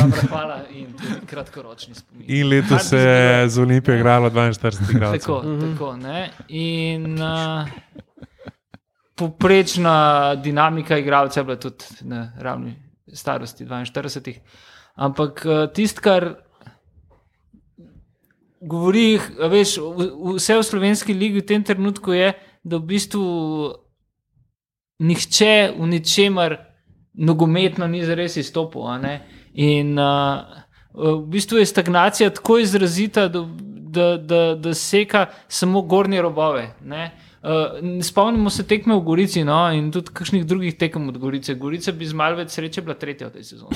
Dobro, hvala in kratkoročni spomin. In letos se je z Olimpijo igralo 42 igralcev. Tako, tako. Ne? In uh, poprečna dinamika igralca je bila tudi na ravni starosti 42. Ampak uh, tisto, kar govori, veš, vse v slovenski ligi v tem trenutku je, da v bistvu nihče v ničemer nogometno ni zares izstopil. In uh, v bistvu je stagnacija tako izrazita, da, da, da, da seka samo gornje robove. Ne. Uh, spomnimo se tekme v Gorici no, in tudi kakšnih drugih tekem od Gorice. Gorica bi z malo več sreče bila tretja v tej sezoni.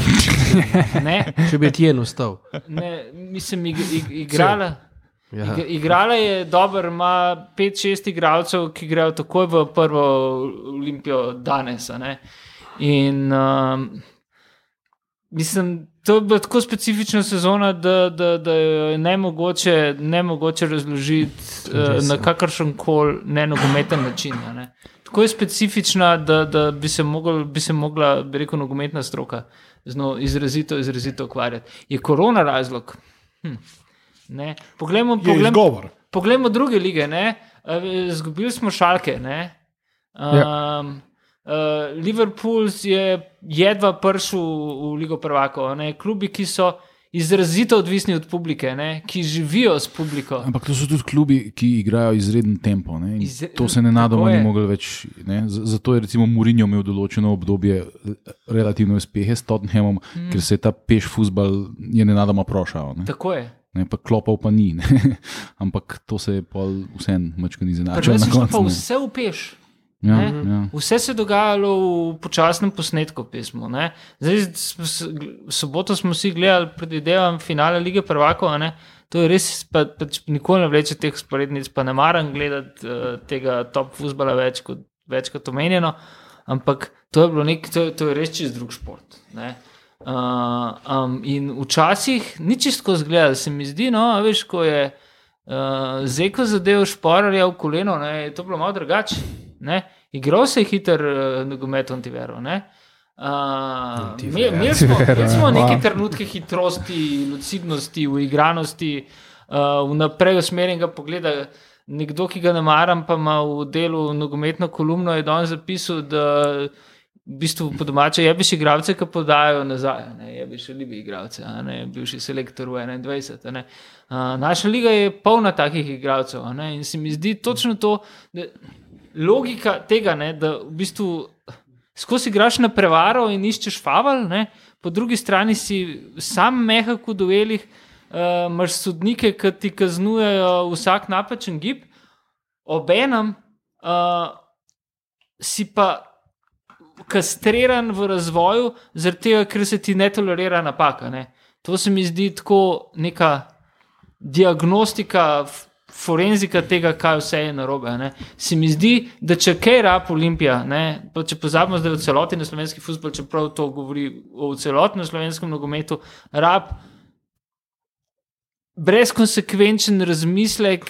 Ne, Če bi ti en ustal. ne, mislim, ig, ig, igrala. Ja. Ig- Igrala je dobro, ima 5-6 igralcev, ki grejo takoj v prvo Olimpijo danes. a ne. In um, mislim, to je bila tako specifična sezona, da, da, da je ne mogoče, ne mogoče razložiti uh, na kakršen koli nenogometen način. Ne. Tako je specifična, da, da bi, se mogel, bi se mogla, bi rekel, nogometna stroka z njo izrazito, izrazito ukvarjati. Je korona razlog? Hm. Ne. Poglejmo, poglejmo. Poglejmo druge lige. ne. Eh, Zgubili smo šalke. ne. Um, uh, Liverpool je jedva prišel v Ligo Prvakov. a ne. Klubi, ki so izrazito odvisni od publike, ne, ki živijo s publiko. Ampak to so tudi klubi, ki igrajo izreden tempo. Izre- To se ne nadoma tako ni mogel več. Ne? Zato je recimo Mourinho imel določeno obdobje relativne uspehe s Tottenhamom, mm. ker se je ta peš futbal nenadoma prošal. Ne? Tako je. ne, pa klopal pa ni. Ne. Ampak to se je vseeno mačka ni je šlo koncu, pa vse v peš. Ja, ne. ja. Vse se je dogajalo v počasnem posnetku pesmu. Ne? Zdaj, soboto smo vsi gledali, predvidevam, finale lige prvakov. To je res, pa, pač nikoli ne vleče teh sporednic, pa ne maram gledati uh, tega top futbola več kot, več kot omenjeno. Ampak to je, bilo nek, to, to je res čist drug šport. ne. Uh, um, in včasih ni čisto zgledal, se mi zdi, no, veš, ko je uh, Zeko zadev šporarja v koleno, ne, je to bilo malo drugače. Ne. Igral se je hiter uh, nogomet Antivero. ne. Uh, Imeli smo, imeli smo neke trenutke hitrosti, lucidnosti, uigranosti, uh, vnaprej usmerjenega pogleda. Nekdo, ki ga ne maram, pa ima v delu nogometno kolumno, je danes zapisal, da v bistvu po domače jebiš igralce, ki podajo nazaj. Ne, jebiš ljubi igralce, ne, bivši selektor v 21. a ne. Uh, naša liga je polna takih igralcev ne, in se mi zdi točno to, da logika tega, ne, da v bistvu skozi igraš na prevaro in iščeš faval, ne, po drugi strani si sam mehak v duelih, uh, imaš sodnike, ki ti kaznujejo vsak napačen gib, obenem uh, si pa kastriran v razvoju, zaradi tega, ker se ti ne tolerira napaka. Ne. To se mi zdi tako neka diagnostika. Forenzika tega, kaj vse je narobe. Ne. Se mi zdi, da če kaj rab Olimpija, ne, če pozabimo, da je v celoti na slovenski futbol, čeprav to govori o celotnem slovenskem nogometu, rab brezkonsekvenčen razmislek,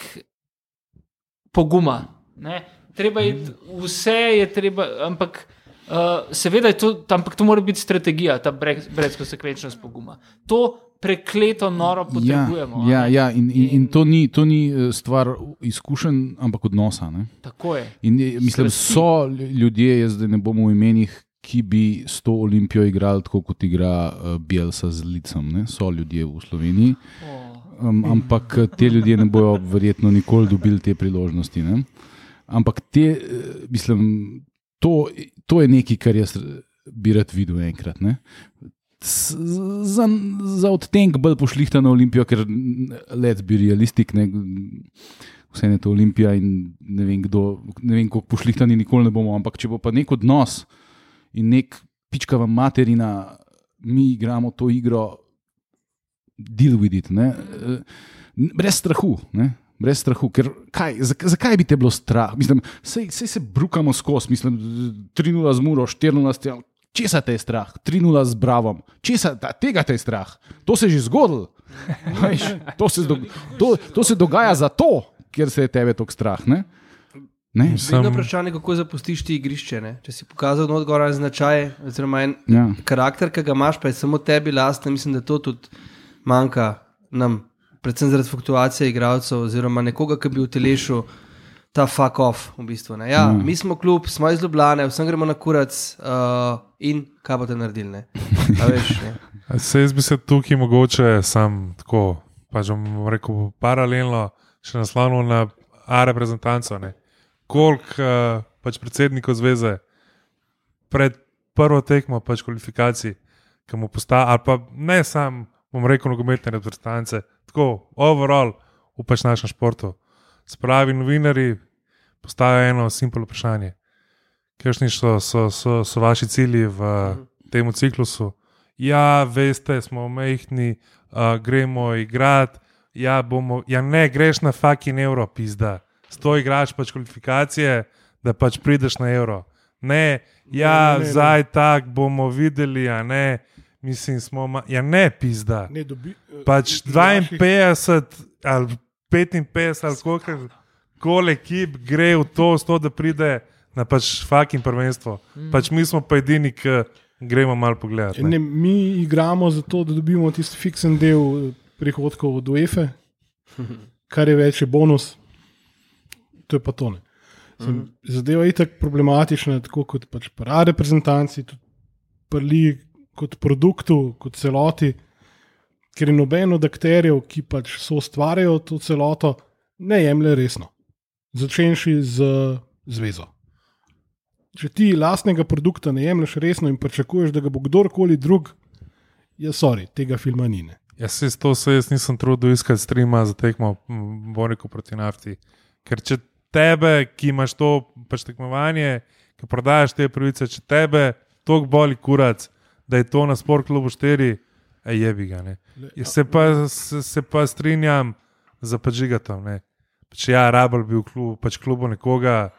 poguma. Ne. Treba je vse, je treba, ampak uh, seveda je to, ampak to mora biti strategija, ta brez, brezkonsekvenčnost poguma. To prekleto noro potrebujemo. Ja, ne. ja in, in, in to ni, to ni eh, stvar izkušenj, ampak odnosa. Ne? Tako je. In mislim, Strasti. so ljudje, jaz zdaj ne bom v imenih, ki bi s to olimpijo igrali tako, kot igra uh, Bielsa z licem. Ne? So ljudje v Sloveniji, um, ampak eh, te ljudje ne bodo verjetno nikoli dobili te priložnosti. Ne? Ampak te, mislim, to, to je nekaj, kar jaz bi rad videl enkrat. Ne? Za, za odtenek bolj pošlihta na Olimpijo, ker let bi realistik, ne, vse je to Olimpija in ne vem, kdo, ne vem, koliko pošlihtani nikoli ne bomo. Ampak če bo pa nek odnos in nek pičkava materina, mi igramo to igro, deal with it, ne, brez strahu. Ne. Brez strahu, ker kaj, zak- zakaj bi te bilo strah? Mislim, sej, sej se brukamo skozi, mislim, 3-0 z Muro, 4-0 s tem. Česa te je strah? 3-0 z Bravom. Česa, ta, tega te je strah? To se je že zgodilo. Veš, To se, do, to, to se dogaja zato, ker se je tebe tako strah. Ne? Ne? Vedno Sem, vprašanje, kako zapustiš ti igrišče. Ne? Če si pokazal odgovoren značaj, oziroma en Ja. karakter, ki ga imaš, pa je samo tebi lasten, mislim, da to tudi manjka nam, predvsem zaradi fluktuacije igralcev, oziroma nekoga, ki bi utelešil ta fuck off. V bistvu, ne. ja, Mm. mi smo klub, smo iz Ljubljana, vsem gremo na kurac uh, in kaj boste naredili. ne. Veš, se jaz bi se tukaj mogoče sam tako, pač bom rekel, paralelno še naslovil na A reprezentanco. ne. Koliko uh, pač predsednikov zveze pred prvo tekmo pač kvalifikacij, ki mu postaja, ali pa ne sam, bom rekel, nogometne reprezentance, tako overall v pač našem športu. Spravi novinari postajajo eno simpel vprašanje. Kakšni so, so, so, so vaši cilji v tem ciklusu? Ja, veste, smo mehni, uh, gremo igrati. Ja, bomo, ja, ne, greš na fucking euro, pizda. Sto igraš pač kvalifikacije, da pač prideš na euro. Ne, ja, Ne, ne, ne. zdaj tak bomo videli, a ne, mislim, smo, ma, ja, ne, pizda. Ne, dobi, eh, Pač iz naših- 52 ali 55 ali koliko kol ekip gre v to, sto, da pride na pač fucking prvenstvo. Pač mi smo pa edini, ki gremo malo pogledati. Ne, Ne. mi igramo zato, da dobimo tisti fiksen del eh, prihodkov od UEFA, kar je več je bonus. To je pa to. Ne. Sem, zadeva je tako problematična, tako kot pač para reprezentanci, tudi prli kot produktu, kot celoti, ker je noben od akterjev, ki pač so ustvarjajo to celoto, ne jemlje resno. Začenši z zvezo. Če ti lastnega produkta ne jemliš resno in pričakuješ, da ga bo kdorkoli drug, je sorry, tega filma ni. Ne. Jaz se to se jaz nisem trudil iskati streama za tekmo Boniku proti nafti. Ker če tebe, ki imaš to pač tekmovanje, ki prodajaš te pravice, če tebe toliko boli kurac, da je to na sport klubu 4, je bi ga. Ne. Jaz Se pa, se, se pa strinjam za pačigatom. Če ja, rabel bi v klubu, pač klubu nekoga,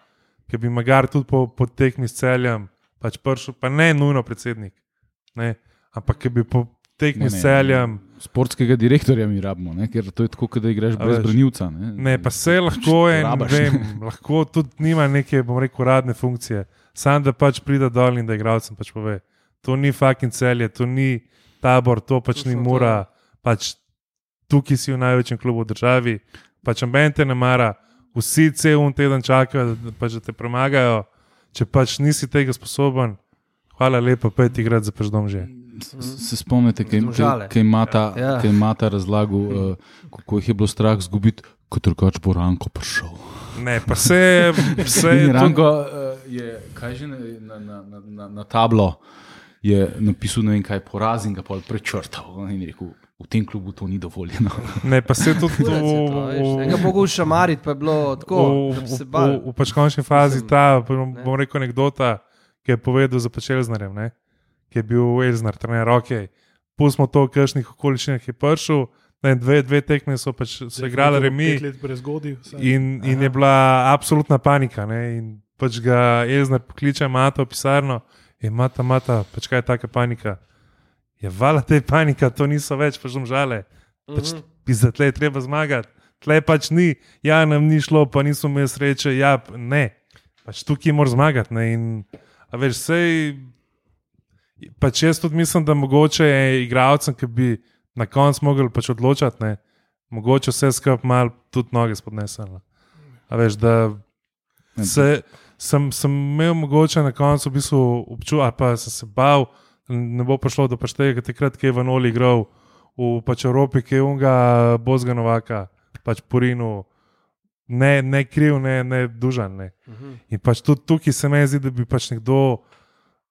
ki bi magar tudi po, po tekmi s celjem, pač pršel, pa ne nujno predsednik, ne, ampak ki bi po tekmi s celjem. Sportskega direktorja mi rabimo, ne? ker to je tako, da igraš brez veš. branilca. Ne, Ne, pa se lahko je, ne rabaš. vem, lahko tudi nima neke, bom rekel, uradne funkcije. Sam da pač pride dol in da igralcem pač pove. To ni fucking celje, to ni tabor, to pač ni mura. Pač tukaj si v največjem klubu v državi, pač ambente ne mara, vsi cel un teden čakajo, da, pač, da te premagajo. Če pač nisi tega sposoben, hvala lepa, pet igrati za pač dom že. Se spomnite, kaj ima ta, Ja. ima ta razlagal, uh, kako jih je bilo strah zgubiti, kot drugač bo Ranko prišel. Ne, pa se, se to- Ranko uh, je, kaj že na, na, na, na, na tablo je napisal, ne vem kaj, poraz in ga pol prečrtal. In je rekel, v tem klubu to ni dovoljeno. ne, pa se tudi je to, veš, v- Enega mogo šamariti, pa je bilo tako, v, v, v, v pač končni fazi Mislim, ta, bom, rekel, anekdota, ki je povedal za Pečelznarjem, ne, ki je bil Elznar, trener, ok. Pustimo to, v kakšnih okoliščinah je prišel. Ne, dve, dve tekme so pač so igrali remi vsaj. in, in je bila absolutna panika. Ne, in pač ga Elznar pokliče, mata v pisarno in mata, mata, pač kaj je taka panika. Je vala te panika, to niso več, pač žale. Pač, Pizda, tle je treba zmagati, tle pač ni, ja, nam ni šlo, pa nismo imeli sreče, ja, ne. Pač tukaj moraš zmagati. Ne? In, a veš, sej, pač jaz tudi mislim, da mogoče je igralcem, ki bi na koncu mogli pač odločati, ne? mogoče vse skupaj mal tudi noge spodnesel. A veš, da se, sem, sem imel mogoče na koncu v bistvu občutek, ali pa sem se bal, da ne bo prišlo do pač tega, takrat, ki je v Noli igral v pač Evropi, ki je unga Bozga Novaka, pač Porinu, ne, ne kriv, ne, ne dužan. Ne. In pač tudi tukaj se mi zdi, da bi pač nekdo,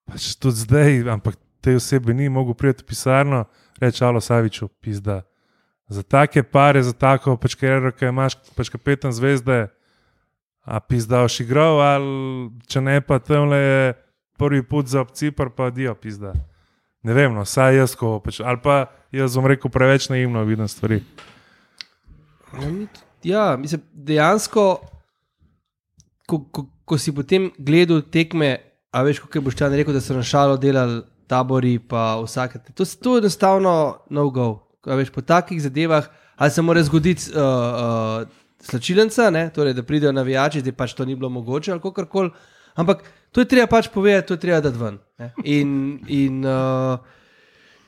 pač tudi zdaj, ampak te osebe ni mogel priti v pisarno, reči Alo Saviču, pizda. Za take pare, za tako pač kariero, ki imaš, pač kapetan zvezde, a pizda oš igral, ali če ne pa tam le je prvi put za Cipr, pa dio pizda. Ne vem, no, saj jaz, ko, pač, ali pa jaz bom rekel preveč naivno vidim stvari. Ja, mislim, dejansko, ko, ko, ko si potem gledal tekme, a veš, kako boš tam rekel, da so na šalo delali tabori, pa vsake. To, to je enostavno no go. A veš, po takih zadevah, ali se mora zgoditi uh, uh, slačilenca, ne? torej, da pridejo navijači, da pač to ni bilo mogoče ali kako koli. Ampak to je treba pač povedati, to je treba dati ven. ne. In, in uh,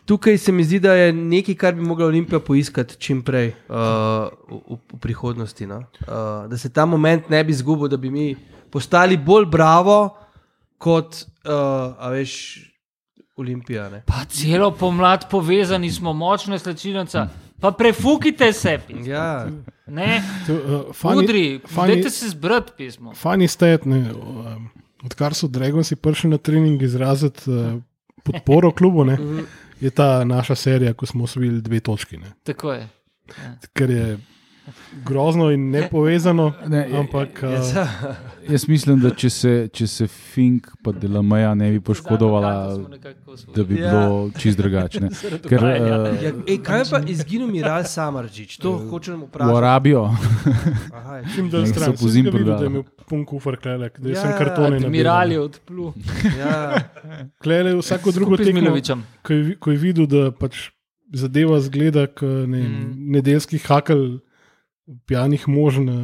tukaj se mi zdi, da je nekaj, kar bi mogla Olimpija poiskati čim prej uh, v, v, prihodnosti. No? Uh, da se ta moment ne bi izgubil, da bi mi postali bolj bravo kot, uh, veš, Olimpija. Ne? Pa celo pomlad povezani smo, močne slčilnice. Pa prefukite se, pis. Ja, ne, To, uh, funny- udri, funny- dajte se zbrati pismo. Fajni stet, ne, um, odkar so Dragoci prišli na trening izraziti uh, podporo klubu, ne, je ta naša serija, ko smo osvojili dve točki. Ne. Tako je. Ker je grozno in nepovezano, Ne, je- ampak ja, uh, sa- Jaz mislim, da če se, če se Fink pa Delamaja ne bi poškodovala, da bi Ja. bilo čist drugačne. Ker uh, ja, ej, kaj je pa izginil Miral Samaržič? To hočem v vprašati. Arabijo, Aha, je. čim dalj Nek so stran. po zim Sem ga videl, da je imel pun kufr klelek, da Ja, sem kartone Admiral je nabiral. odplul. ja, Klele vsako drugo tekmo, ko je, ko je videl, da pač zadeva zgleda kot ne, Mm. mm. nedeljski hakel pijanih mož na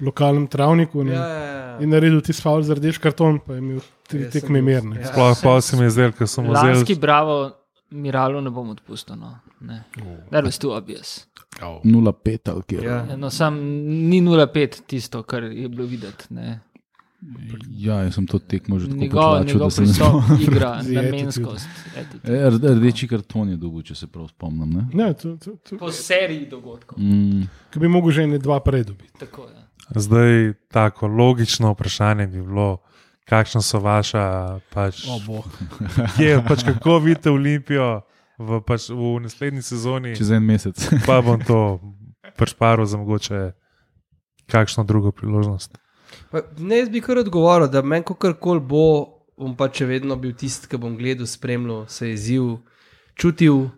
lokalnem travniku. Ne, ja, ja, ja. In naredil ti sval za rdeč karton, pa je imel tri Ja, tekme mirne. ja. Sploh pa se mi je zdelo, ker sem Lanski vzel. bravo, Miralu ne bom odpustil. No. Ne. That was too obvious. 0,5 ali kjer. Ja. No, sam ni 0,5 tisto, kar je bilo videti. Ne. Ja, jaz sem to tekmo že tako Njegov, potlačil, da njegov se ne pristop, spomnim. igra, namenskost. E, rde- Rdeči karton je dobil, če se prav spomnim. Ne? Ne, to, to, to, Po seriji dogodkov. Mm, ki bi mogel že ne dva prej dobiti. Tako je. Zdaj, tako logično vprašanje bi bilo, kakšna so vaša, pač, oh, kje, pač kako vidite Olimpijo v, pač, v naslednji sezoni, Čez en mesec. pa bom to prešparil za mogoče kakšno drugo priložnost. Pa, ne, jaz bi kar odgovoril, da meni kakorkoli bo, bom pa če vedno bil tisti, ki bom gledal, spremljal, se jezil, čutil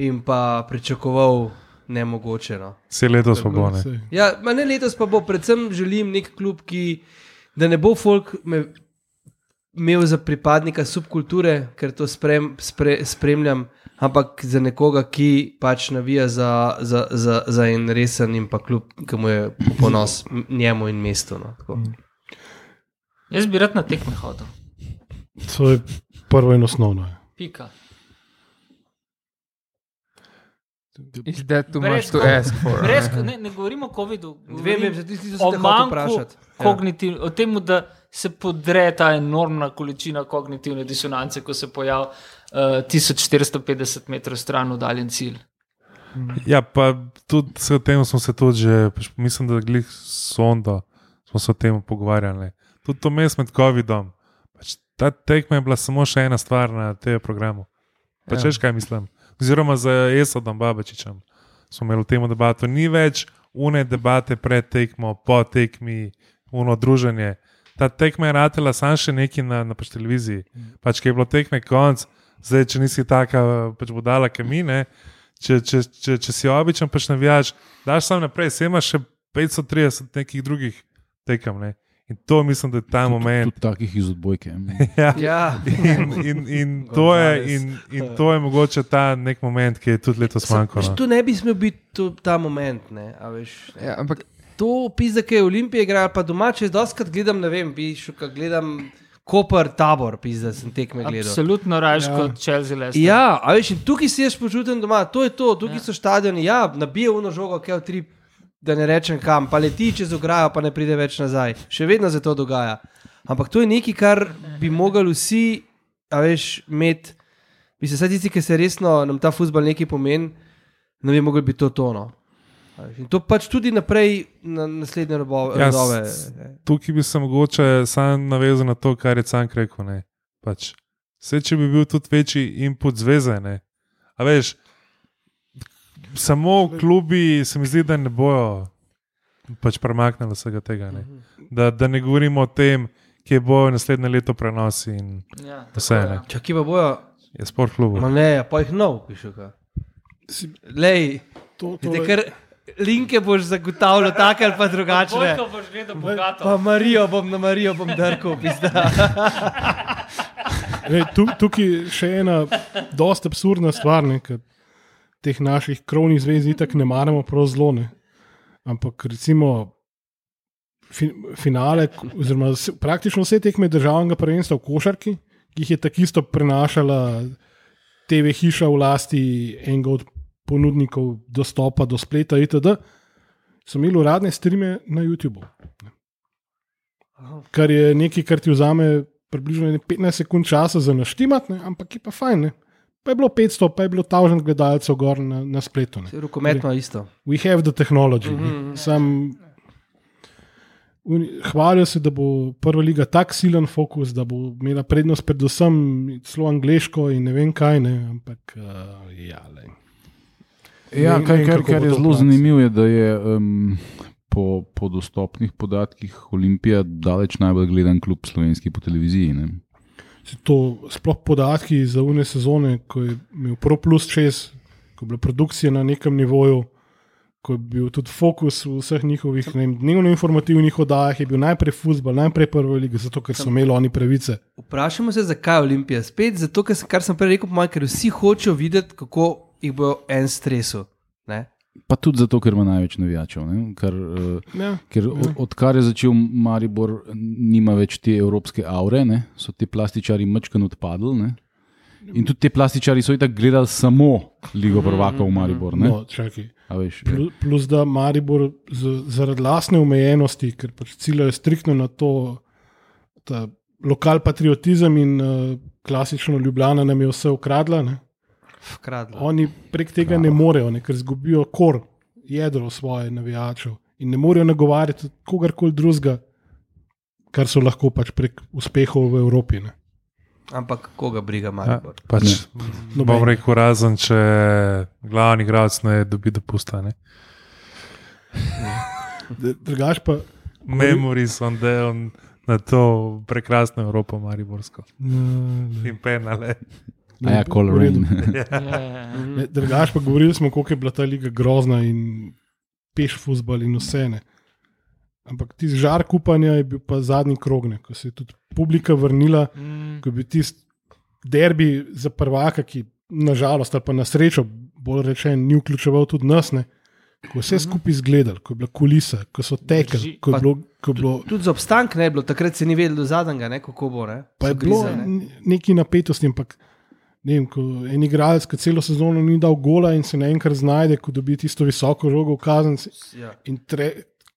in pa pričakoval nemogoče. No. Vse letos pa bo ne. Ja, ma ne letos pa bo, predvsem želim nek klub, ki da ne bo folk me, imel za pripadnika subkulture, ker to sprem, spre, spremljam, ampak za nekoga, ki pač navija za, za, za, za en resen in pa klub, ki mu je ponos njemu in mestu. No, tako. Jaz bi rad na tekme hodil. To je prvo in osnovno. ja. Pika. Is that too much to ask for? Brez, ne? ne, govorimo o COVID-u. Govorim vem, za tisti, ki so o se hotel manjku vprašati. Ja. kognitiv, o tem, da se podre ta enormna količina kognitivne disonance, ko se pojavi uh, 1450 metrov stran oddaljen cilj. Ja, pa tudi s tem smo se tudi že, pač mislim, da glih sondo smo se o tem pogovarjali. Tudi to mes med COVID-om. Pač ta tekma je bila samo še ena stvar na tem programu. Pa Ja. češ kaj mislim? Oziroma z Esodom Babačičem smo imeli v tem debato. Ni več une debate pred tekmo, po tekmi, uno druženje. Ta tekma je ratela sam še neki na, na pač televiziji. Pač, ki je bilo tekme konc, zdaj, če nisi taka pač budala kamine, če, če, če, če si običajen, pač navijaš, daš sam naprej, se imaš še 530 nekih drugih tekem. Ne? In to mislim, da je ta moment. Tudi takih iz odbojke. Ja. Ja, In, in, in, to je, in, in to je mogoče ta nek moment, ki je tudi letos manjkal. No. To ne bi smel biti ta moment. Ne, a veš, Ja, ampak to pisa, ki je Olimpija igrala, pa doma, če jaz doskrat gledam, ne vem, bi šel, gledam Koper, tabor, pisa, sem tekme gledal. Absolutno raje Ja. kot Chelsea. Leicester. Ja, a veš, in tukaj si jaz počutim doma, to je to, tukaj ja. so stadioni, ja, nabije uno žogo, kaj v tri, da ne rečem kam, pa leti čez ograjo, pa ne pride več nazaj. Še vedno se to dogaja. Ampak to je nekaj, kar bi mogli vsi, a veš, imeti, bi se vsaj tisti, ki se resno nam ta futbol nekaj pomeni, ne bi mogli biti to tono. In to pač tudi naprej na naslednje robo- Ja, Tukaj bi se mogoče sam navezal na to, kar je Cank rekel. ne. Pač, vse, če bi bil tudi večji input zveze. Ne. A veš, samo klubi se mi zdi, da ne bojo pač premaknili vsega tega. Ne. Da, da ne govorimo o tem, kje bojo naslednje leto prenosi in Ja, vse. ja. Čakaj, pa bojo, Je sport klubu. ma ne, pa jih nov, piše. Lej, To, to, Vidite, ker linke boš zagotavljal tako ali pa drugačne. Odbojko boš gledal bogato. Pa Marijo bom na Marijo bom drkal, pizda. Ej, tu, tukaj še ena dosta absurdna stvar, ne, ker teh naših krovnih zvez itak ne maramo prav zelo. Ne. Ampak recimo fi, finale, oziroma praktično vse tekme državnega prvenstva v košarki, ki jih je tako isto prenašala TV hiša v lasti enega od ponudnikov dostopa do spleta itd., so imeli uradne streame na YouTubu. Kar je nekaj, kar ti vzame približno ene 15 sekund časa za naštimati, ne, ampak je pa fajn. Ne. Pa je bilo 500, pa je bilo 1000 gledalcev gor na, na spletu. Rokometno isto. We have the technology. Mm -hmm. Sam, hvalijo se, da bo prva liga tako silen fokus, da bo imela prednost predvsem celo angliško in ne vem kaj. Ne, ampak, uh, ja, lej. Ja, Ne- kaj, kar, kar je zelo zanimivo, je, da je um, po, po dostopnih podatkih Olimpija daleč najbolj gledan klub slovenski po televiziji. Ne? Se To sploh podatki za une sezone, ko je imel Pro Plus 6, ko je bila produkcija na nekem nivoju, ko je bil tudi fokus v vseh njihovih dnevno-informativnih oddajah, je bil najprej futbol, najprej prva liga, zato ker so imeli oni pravice. Vprašamo se, zakaj je Olimpija. Spet zato, ker sem, kar sem prej rekel, po mojem, ker vsi hočejo videti, kako jih bo en stresu. Ne? Pa tudi zato, ker ima največ navijačev. ne, Kar, uh, Ja. ker od, odkar je začel Maribor, nima več te evropske aure, ne, so ti plastičari mačkan odpadli. Ne. In tudi ti plastičari so itak gledali samo Ligo prvaka v Maribor. Ne, No, čakaj. A veš, Plus, plus da Maribor z, zaradi lastne omejenosti, ker pač ciljajo striktno na to, da lokal patriotizem in uh, klasično Ljubljana nam je vse ukradla. Ne? Kradlo. Oni prek tega ne morejo, ne, ker izgubijo kor, jedro svoje navijačev in ne morejo nagovarjati kogarkoli drugega, kar so lahko pač prek uspehov v Evropi. Ne. Ampak koga briga Ja, Maribor? pač, Noben. bom rekel, razen če glavni igralec ne dobi dopusta. Ne? Drugač pa. Memories on the on na to prekrasno Evropo, Mariborsko. Ne, In penale. Ja. Rain. Ja, ja, ja. Ne, Drugač pa govorili smo, koliko je bila ta liga grozna in peš futbol in vse. Ne. Ampak tisti žar kupanja je bil pa zadnji krog, ne, ko se je tudi publika vrnila, Mm, ko je bil tisti derbi za prvaka, ki nažalost ali pa na srečo, bolj rečen, ni vključeval tudi nas. Ne. Ko je vse skupaj izgledalo, ko je bila kulisa, ko so tekli, Drži. ko je Pa bilo, ko je bilo Tudi za obstanek ne je bilo, takrat se ni vedelo do zadnjega, ne, kako bo. Ne? Pa je So bilo grize, ne. neki napetosti, ampak ne vem, ko en igralec, ki celo sezono ni dal gola in se naenkrat znajde, ko dobi tisto visoko žogo v kazenci Ja. in tre,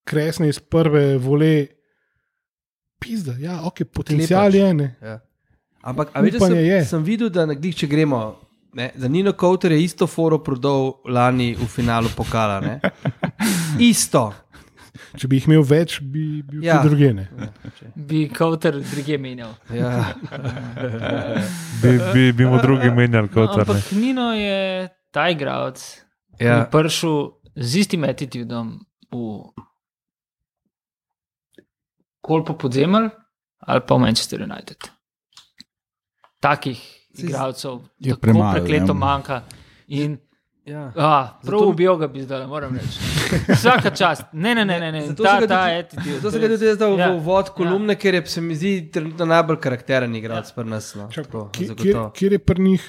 kresne iz prve vole. Pizda, ja, ok, potencial Klepač. je. Ne. Ja. Ampak a veš, sem, je. sem videl, da nekdaj, če gremo, ne, za Nino Kowter je isto foro prodal lani v finalu pokala. Ne? Isto. Če bi jih imel več, bi bil Ja. ja. druge. Ne. Bi kauter druge menjal. Ja. Bi, bi, bi mu drugi menjali kot ne. Ampak Nino je ta igralec, ki Ja. je prišel z istim attitudom v Kolpo podzemelj ali pa v Manchester United. Takih igralcev Je premalo, prekleto ja. manjka. In Ja. A, prav Zato- ubil ga bi zdaj, moram reči. Vsaka čast. Ne, ne, ne, ne, ne. Zato ta, sem ga ta tudi- attitude. Zato sem ga tudi jaz dal Ja, v vod kolumne, ja. ker je se mi zdi trenutno najbolj karakteren igralec pri nas. No. Čak, Tako, zagotovo. kjer, kjer je pri njih,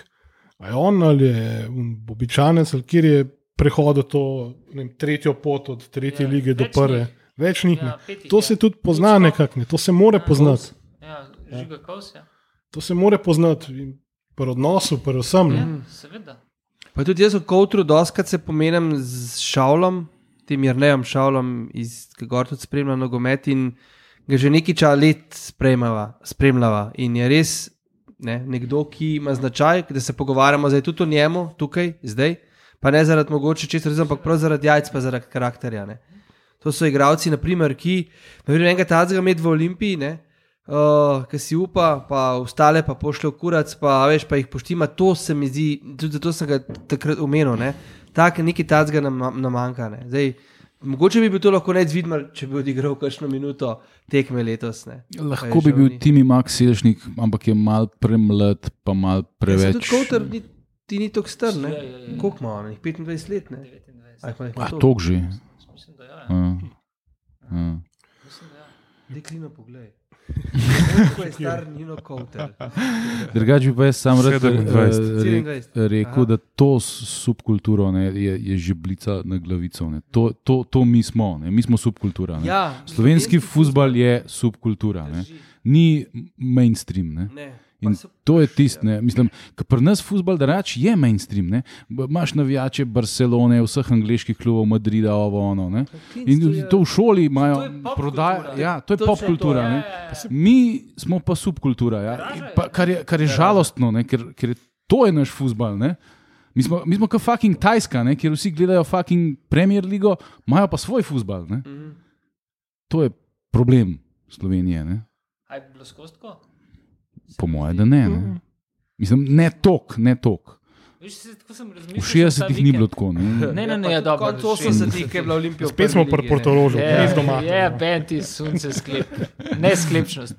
a je on ali je un običajnec, ali kjer je prehodil to ne vem, tretjo pot od tretje Ja, ja, lige do več prve. njih. Več njih. Ja, Ja, petih, to ja. se tudi pozna nekako, ne. to se more poznati. Ja, žiga kos, ja. To se more poznati pri odnosu, pri vsem. ja. Seveda. Pa tudi jaz v Kowtru doskrat se pomenem z Šavlom, tem Jrnejem Šavlom, iz Gor tudi spremlja nogomet in ga že nekaj časa let spremljava, spremljava. In je res ne, nekdo, ki ima značaj, da se pogovarjamo zdaj tudi o njemu, tukaj, zdaj. Pa ne zaradi mogoče česa, ampak prav zaradi jajc, pa zaradi karakterja. Ne. To so igralci, naprimer, ki, ne vem, enega tazga med v Olimpiji, ne, uh, ki si upa, pa ostale pa pošlje v kurac, pa veš, pa jih poštima. To se mi zdi, tudi zato sem ga takrat omenil. Ne. Tak neki tazga nam, nam manjka. Ne. Zdaj, mogoče bi bil to lahko nec videl, če bi odigral kakšno minuto tekme letos. Ne. Lahko bi bil Timi Max Sežnik, ampak je mal premlad, pa mal Preveč. preveč. Kouter, ni, ti ni tako star, ne? Ja, ja, ja. Koliko ima on? 25 let, ne? 29. Aj, pa jih ima Ah, toliko. tok že. Mislim, da ja. Ja. Ja. Ja. Deklino poglej. Kako je star Nino Kouter? Drugače bi pa jaz sam rad eh, 27. re, 27. rekel, da to subkulturo ne, je, je žeblica na glavico. Ne. To, to, to mi smo, ne. mi smo subkultura. Ne. Ja, Slovenski futbal je subkultura, ne. ni mainstream. Ne. Ne. In so- to je tisto, ne. mislim, ker pri nas futbol drugač je mainstream. Ne. Imaš navijače Barcelone, vseh angliških klubov, Madrida, ovo, ono. Ne. In to v šoli imajo je prodajo. Ja, to je Točno to, popkultura. ja, ja, ja. Mi smo pa subkultura, ja. pa, kar, je, kar je žalostno, ne, ker, ker je, to je naš futbal. Ne. Mi smo, mi smo kot fucking Tajska, ne, kjer vsi gledajo fucking Premier League, imajo pa svoj futbal. Ne. Mhm. To je problem Slovenije. Ne. Aj bi bilo skostko? Po mojem, da ne. ne. Mislim, ne tok, ne tok. Se, V razmišljal. še ta 60-ih ni bilo tako. Ne. Ne, ne, ne, ja, dobro. Konec 80-ih je bila Olimpija. v Spet smo pri ligi, ne. Je, res doma. je, benti sunce sklep. Ne sklepčnost.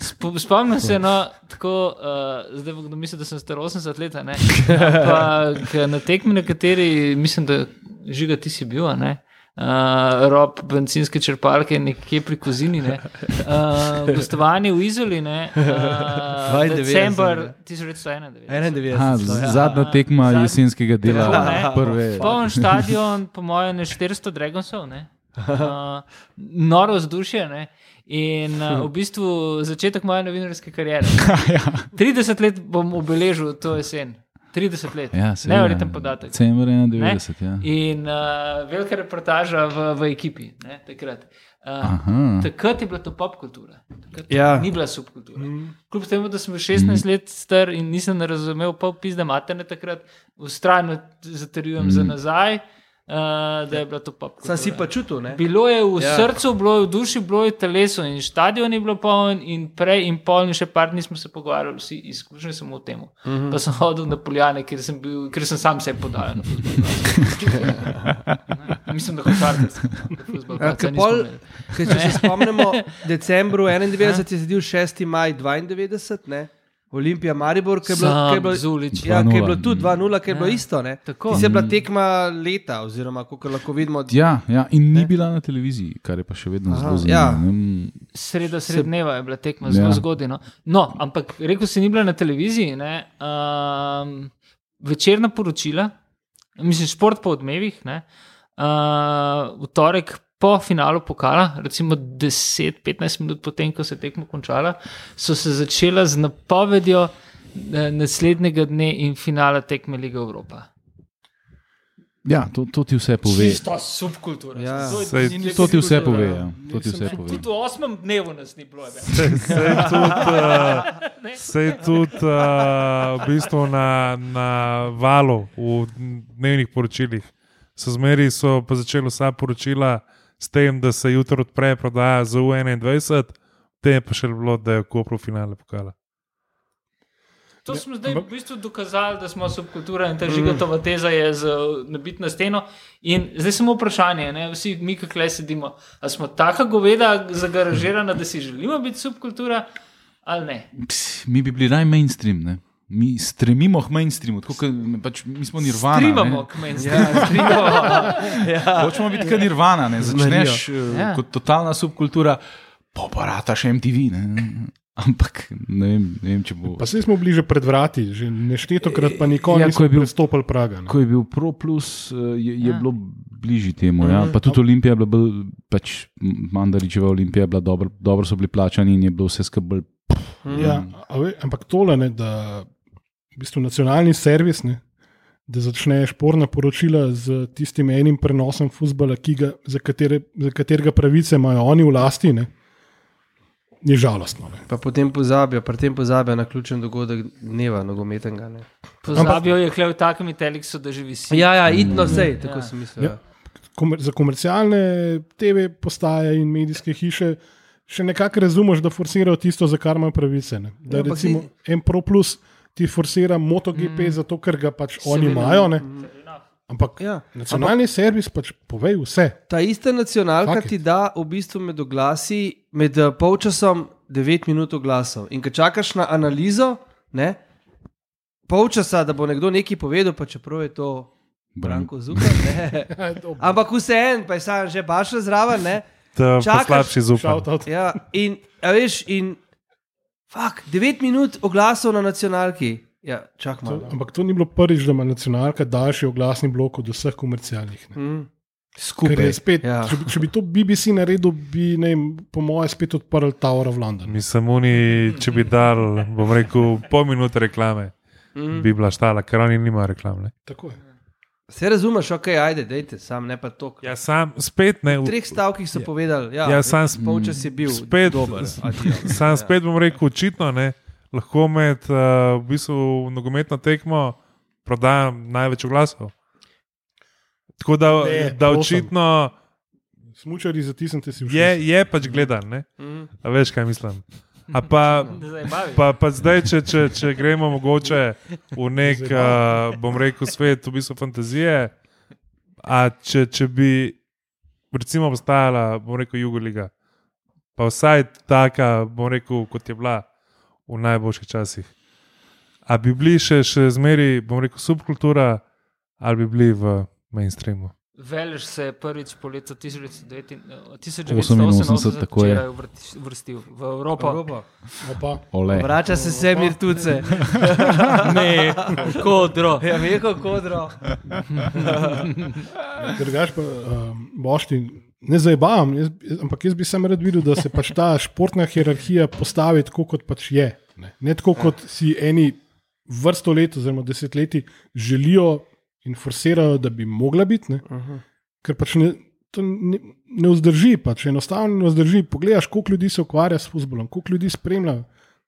Sp- Spomnim se, no, tako, uh, zdaj bo kdo misli, da sem star 80 let, a ne. Ampak na tekmi, na kateri mislim, da žiga ti si bil, a ne. Uh, rob benzinske črpalke nekje pri Kozini, ne. Uh, gostovanje v Izoli, ne. Uh, 92, december ne. 1991. 91. Aha, to je. z- zadnja tekma Zadnji- jesenskega dela, Tako, prve. Poln stadion, po mojem, ne 400 Dragonsov, ne. Uh, noro vzdušje. Ne? In uh, v bistvu začetek moje novinarske kariere. 30 let bom obeležil to jesen. 30 let. Ja. Neverjeten podatek. December 91. Ja. In uh, velika reportaža v, v ekipi. Ne, takrat. Uh, Aha. takrat je bila to pop kultura. Takrat Ja. Ni bila subkultura. Kljub temu, da sem bil 16 let star in nisem razumel pol pizda materne takrat, ustrajno zatrjujem mm. za nazaj. uh, da je bila to pop. Sam si pa čutil, ne? Bilo je v Ja. srcu, bilo je v duši, bilo je v telesu in stadion je bil poln, in prej in pol, in še par dni smo se pogovarjali, vsi izključno samo o tem. Uh Mhm. -huh. Pa sem hodil na Poljane, ker sem, bil, ker sem sam na futbol. Mislim, da. Ja, ker pol- Ker če se spomnimo, v decembru 91 je zedil 6. maj 92, ne? Olimpija Maribor, ki je bilo, ki je bilo, Zulič. ja, ki je 2:0. bilo tudi 2-0, ki je bilo Ja. isto. Ne? Tako. Ti se je bila tekma leta, oziroma kako lahko vidimo. Ja, ja, in ni bila na televiziji, kar je pa še vedno Aha, zelo ja. zanimivo. ne. Sreda srednjeva je bila tekma Ja. zelo zgodaj. No. no, ampak rekel si, ni bila na televiziji. Ne, um, večerna poročila, mislim, šport po odmevih, ne, uh, v torek po finalu pokala, recimo 10-15 minut potem, ko se je tekmo končala, so se začela z napovedjo eh, naslednjega dne in finala tekme Lige Evropa. Ja, to, to ti vse pove. Čista subkultura. Ja. To je- Sej, To ti vse pove. Ja. To ti vse pove. Tudi v osmem dnevu nas ni bilo. več. Sej tudi, uh, sej tudi uh, v bistvu na, na valu, v dnevnih poročilih, so zmeri so pa začeli vsa poročila s tem, da se jutro odpre prodaja za U21, te je pa še bilo, da je v Kopru finale pokala. To smo zdaj v bistvu dokazali, da smo subkultura in ta žigatova teza je z nabit na steno. In zdaj samo vprašanje, ne? vsi mi, ki tukaj sedimo, ali smo taka goveda zagaražirana, da si želimo biti subkultura ali ne. Ps, mi bi bili naj mainstream. Ne? Mi stremimo k mainstreamu, tako kot pač, mi smo nirvana. Strimamo ne. k mainstreamu. Ja, ja. Hočemo biti kot nirvana, ne? začneš Ja. ja. kot totalna subkultura, pa pa rataš MTV. Ne? Ampak ne vem, ne vem, če bo. Pa se smo bliže pred vrati, že neštetokrat, pa nikoli Ja, ja, ko nismo je bil- prestopili praga. Ne. Ko je bil Pro Plus, eh, je, je Ja. ja. bilo bližje temu. Ja? Pa tudi Olimpija je bila bolj, pač Mandaričeva Olimpija je bila dobro, dobro so bili plačani in je bilo vse skupaj bolj. Ja, a ve, ampak tole, ne, da v bistvu nacionalni servis, ne, da začne šporna poročila z tistim enim prenosom futbola, ki ga, za, katere, za katerega pravice imajo oni v lasti, ne, je žalostno. Ne. Pa potem pozabijo, pri tem pozabijo na ključen dogodek dneva nogometnega. ne. Pozabijo je hlev takimi teliksu, da že visi. Ja, ja, idno sej, tako Ja. sem mislil. Ja. Komer, za komercialne TV postaje in medijske hiše še nekako razumeš, da forsirajo tisto, za kar imajo pravice. Ne. Da Ja, ampak recimo en Pro Plus ti forsira MotoGP, mm. zato ker ga pač oni Seveda. imajo. Ne. Ampak Ja. nacionalni servis pač pove vse. Ta ista nacionalka Fuck it. ti da v bistvu med oglasi, med eh, polčasom 9 minut oglasov. In ko čakaš na analizo, ne, polčasa, da bo nekdo nekaj povedal, pa čeprav je to Branko Zupan. ne. Ampak vseeno, pa je sam že baš zraven. Čakaš- slabši zupan. Ja, in, veš, in fuk, 9 minut oglasov na nacionalki. Ja, čak To, malo. ampak to ni bilo prvič, da ima nacionalka daljši oglasni blok od vseh komercialnih. Ne. Mm. Je spet, Ja. če, bi, če bi to BBC naredil, bi, ne, vem, po mojem, spet odprl Tower of London. Mislim, oni, če bi dal, bom rekel, pol minute reklame, Mm. bi bila štala, ker oni nimajo reklame. Tako je. Se razumeš, ok, ajde, dejte, sam ne pa to. Ja, sam spet ne. V treh stavkih so povedali, ja, Ja, sam s- polčas je bil spet- dober. adijo. Sam spet bom rekel, očitno ne. Lahko med uh, v bistvu nogometno tekmo prodajam največ oglasov. Tako da, Ne, da očitno Smučari, zatisnite si v je, je pač gledan. Ne? Mm. A veš, kaj mislim. A pa, pa, pa zdaj, če, če, če gremo mogoče v nek, uh, bom rekel, svet, v bistvu fantazije. A če, če bi, recimo, obstajala, bom rekel, Jugoliga, pa vsaj taka, bom rekel, kot je bila v najboljših časih. A bi bili še, še zmeri, bom rekel, subkultura, ali bi bili v mainstreamu? Veleš se je prvič po letu 1989 88, tako je. včeraj vrstil v Evropo. Evropa. Opa. Ole. Vrača se Semir Tuce. Ne, kodro. Ja, Meko Kodro. Drugač pa, um, bošti, ne zabavam, jaz, ampak jaz bi sam rad videl, da se pač ta športna hierarhija postavi tako, kot pač je. Ne, ne tako, kot si eni vrsto let, oziroma desetletji želijo in forsirajo, da bi mogla biti. Ne, ker pač ne, to ne, ne vzdrži, pač enostavno ne vzdrži. Poglej, koliko ljudi se ukvarja s futbolom, koliko ljudi spremlja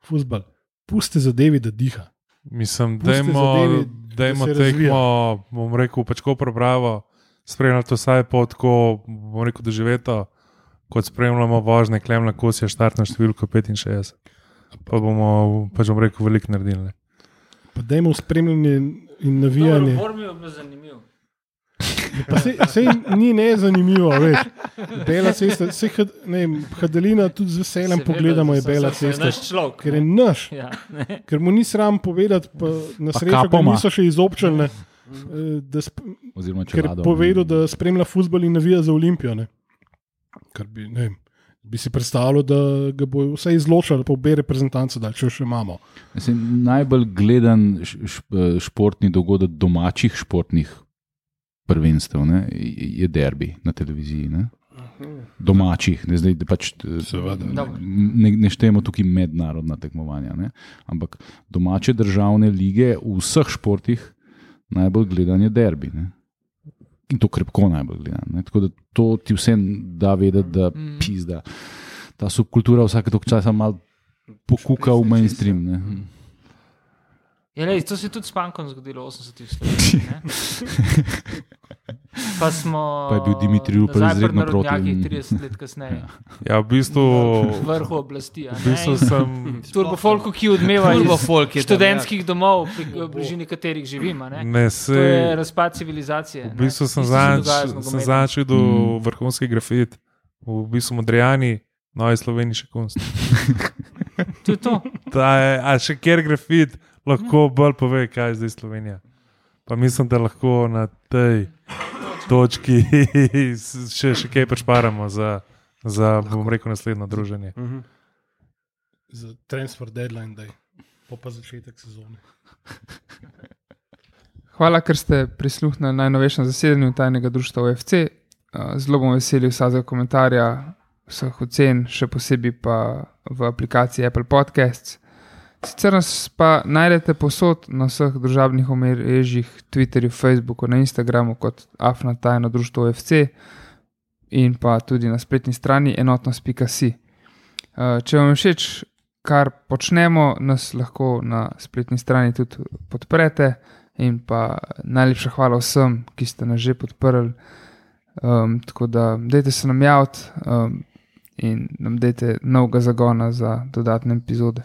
futbol. Puste zadevi, da diha. Mislim, Pusti dajmo, zadevi, da dajmo se tekmo, bom rekel, pač ko prebravo, spremljali to vsaj po tako, bom rekel, doživeto, kot spremljamo vožnje Klemna Kosija, štartno številko 65. Pa bomo, pač bom rekel, veliko naredili. ne. Pa dajmo spremljanje in Dobro, navijanje. Formi je bilo zanimivo. Pa se, se ni ne zanimivo, veš. Bela cesta, se, ne, vem, Hadelina tudi z veseljem Seveda, pogledamo, je bela cesta. Naš človek. Ker je naš, Ja, ne. ker mu ni sram povedati, pa na srečo kapoma. niso še izobčili, ne, eh, da sp Oziroma, če ker je povedal, da spremlja futbol in navija za Olimpijo. Ne. Kar bi, ne vem, bi si predstavljal, da ga bo vse izločilo, pa obe reprezentance, da če še imamo. Mislim, najbolj gledan š, športni dogodek domačih športnih prvenstev ne, je derbi na televiziji. Ne. Domačih, ne, zdaj, da pač, eh, ne, ne štejemo tukaj mednarodna tekmovanja, ne, ampak domače državne lige v vseh športih najbolj gledan je derbi. Ne. In to krepko najbolj gledan. Ne. Tako da to ti vsem da vedeti, da pizda. Ta subkultura vsake toliko časa malo pokuka v mainstream. Ne. Ja, lej, to se je tudi s Pankom zgodilo v 80-ih letih. Pa smo. Pa je bil Dimitrij Rupel izredno proti. narodnjakih 30 let kasneje. Ja, v bistvu, V vrhu oblasti. a v ne, bistvu in sem. Turbofolku, ki odmeva Turbo iz folk tam, študentskih domov, pri v bližini katerih živimo. Ne? Ne, To je se, razpad civilizacije. v bistvu se z sem zadnjič videl Mm. vrhunski grafit, v bistvu Modrijani, Novi Sloveniji še kunst. To je to. Ta je, a še kjer grafit lahko bolj pove, kaj je zdaj Slovenija. Pa mislim, da lahko na tej točki še, še kaj prešparamo za, za bom rekel, naslednjo druženje. Za transfer deadline, da je pa začetek sezone. Hvala, ker ste prisluhnili najnovejšemu zasedanju tajnega društva OFC. Uh, Zelo bom vesel vsakega komentarja, vseh ocen, še posebej pa v aplikaciji Apple Podcasts. Sicer nas pa najdete posod na vseh družabnih omrežjih, Twitterju, Facebooku, na Instagramu kot Afna tajno društvo OFC in pa tudi na spletni strani enotnost.si. Uh, Če vam je všeč, kar počnemo, nas lahko na spletni strani tudi podprete. In pa najlepša hvala vsem, ki ste nas že podprli. Um, tako da, dajte se nam javiti um, in nam dajte novega zagona za dodatne epizode.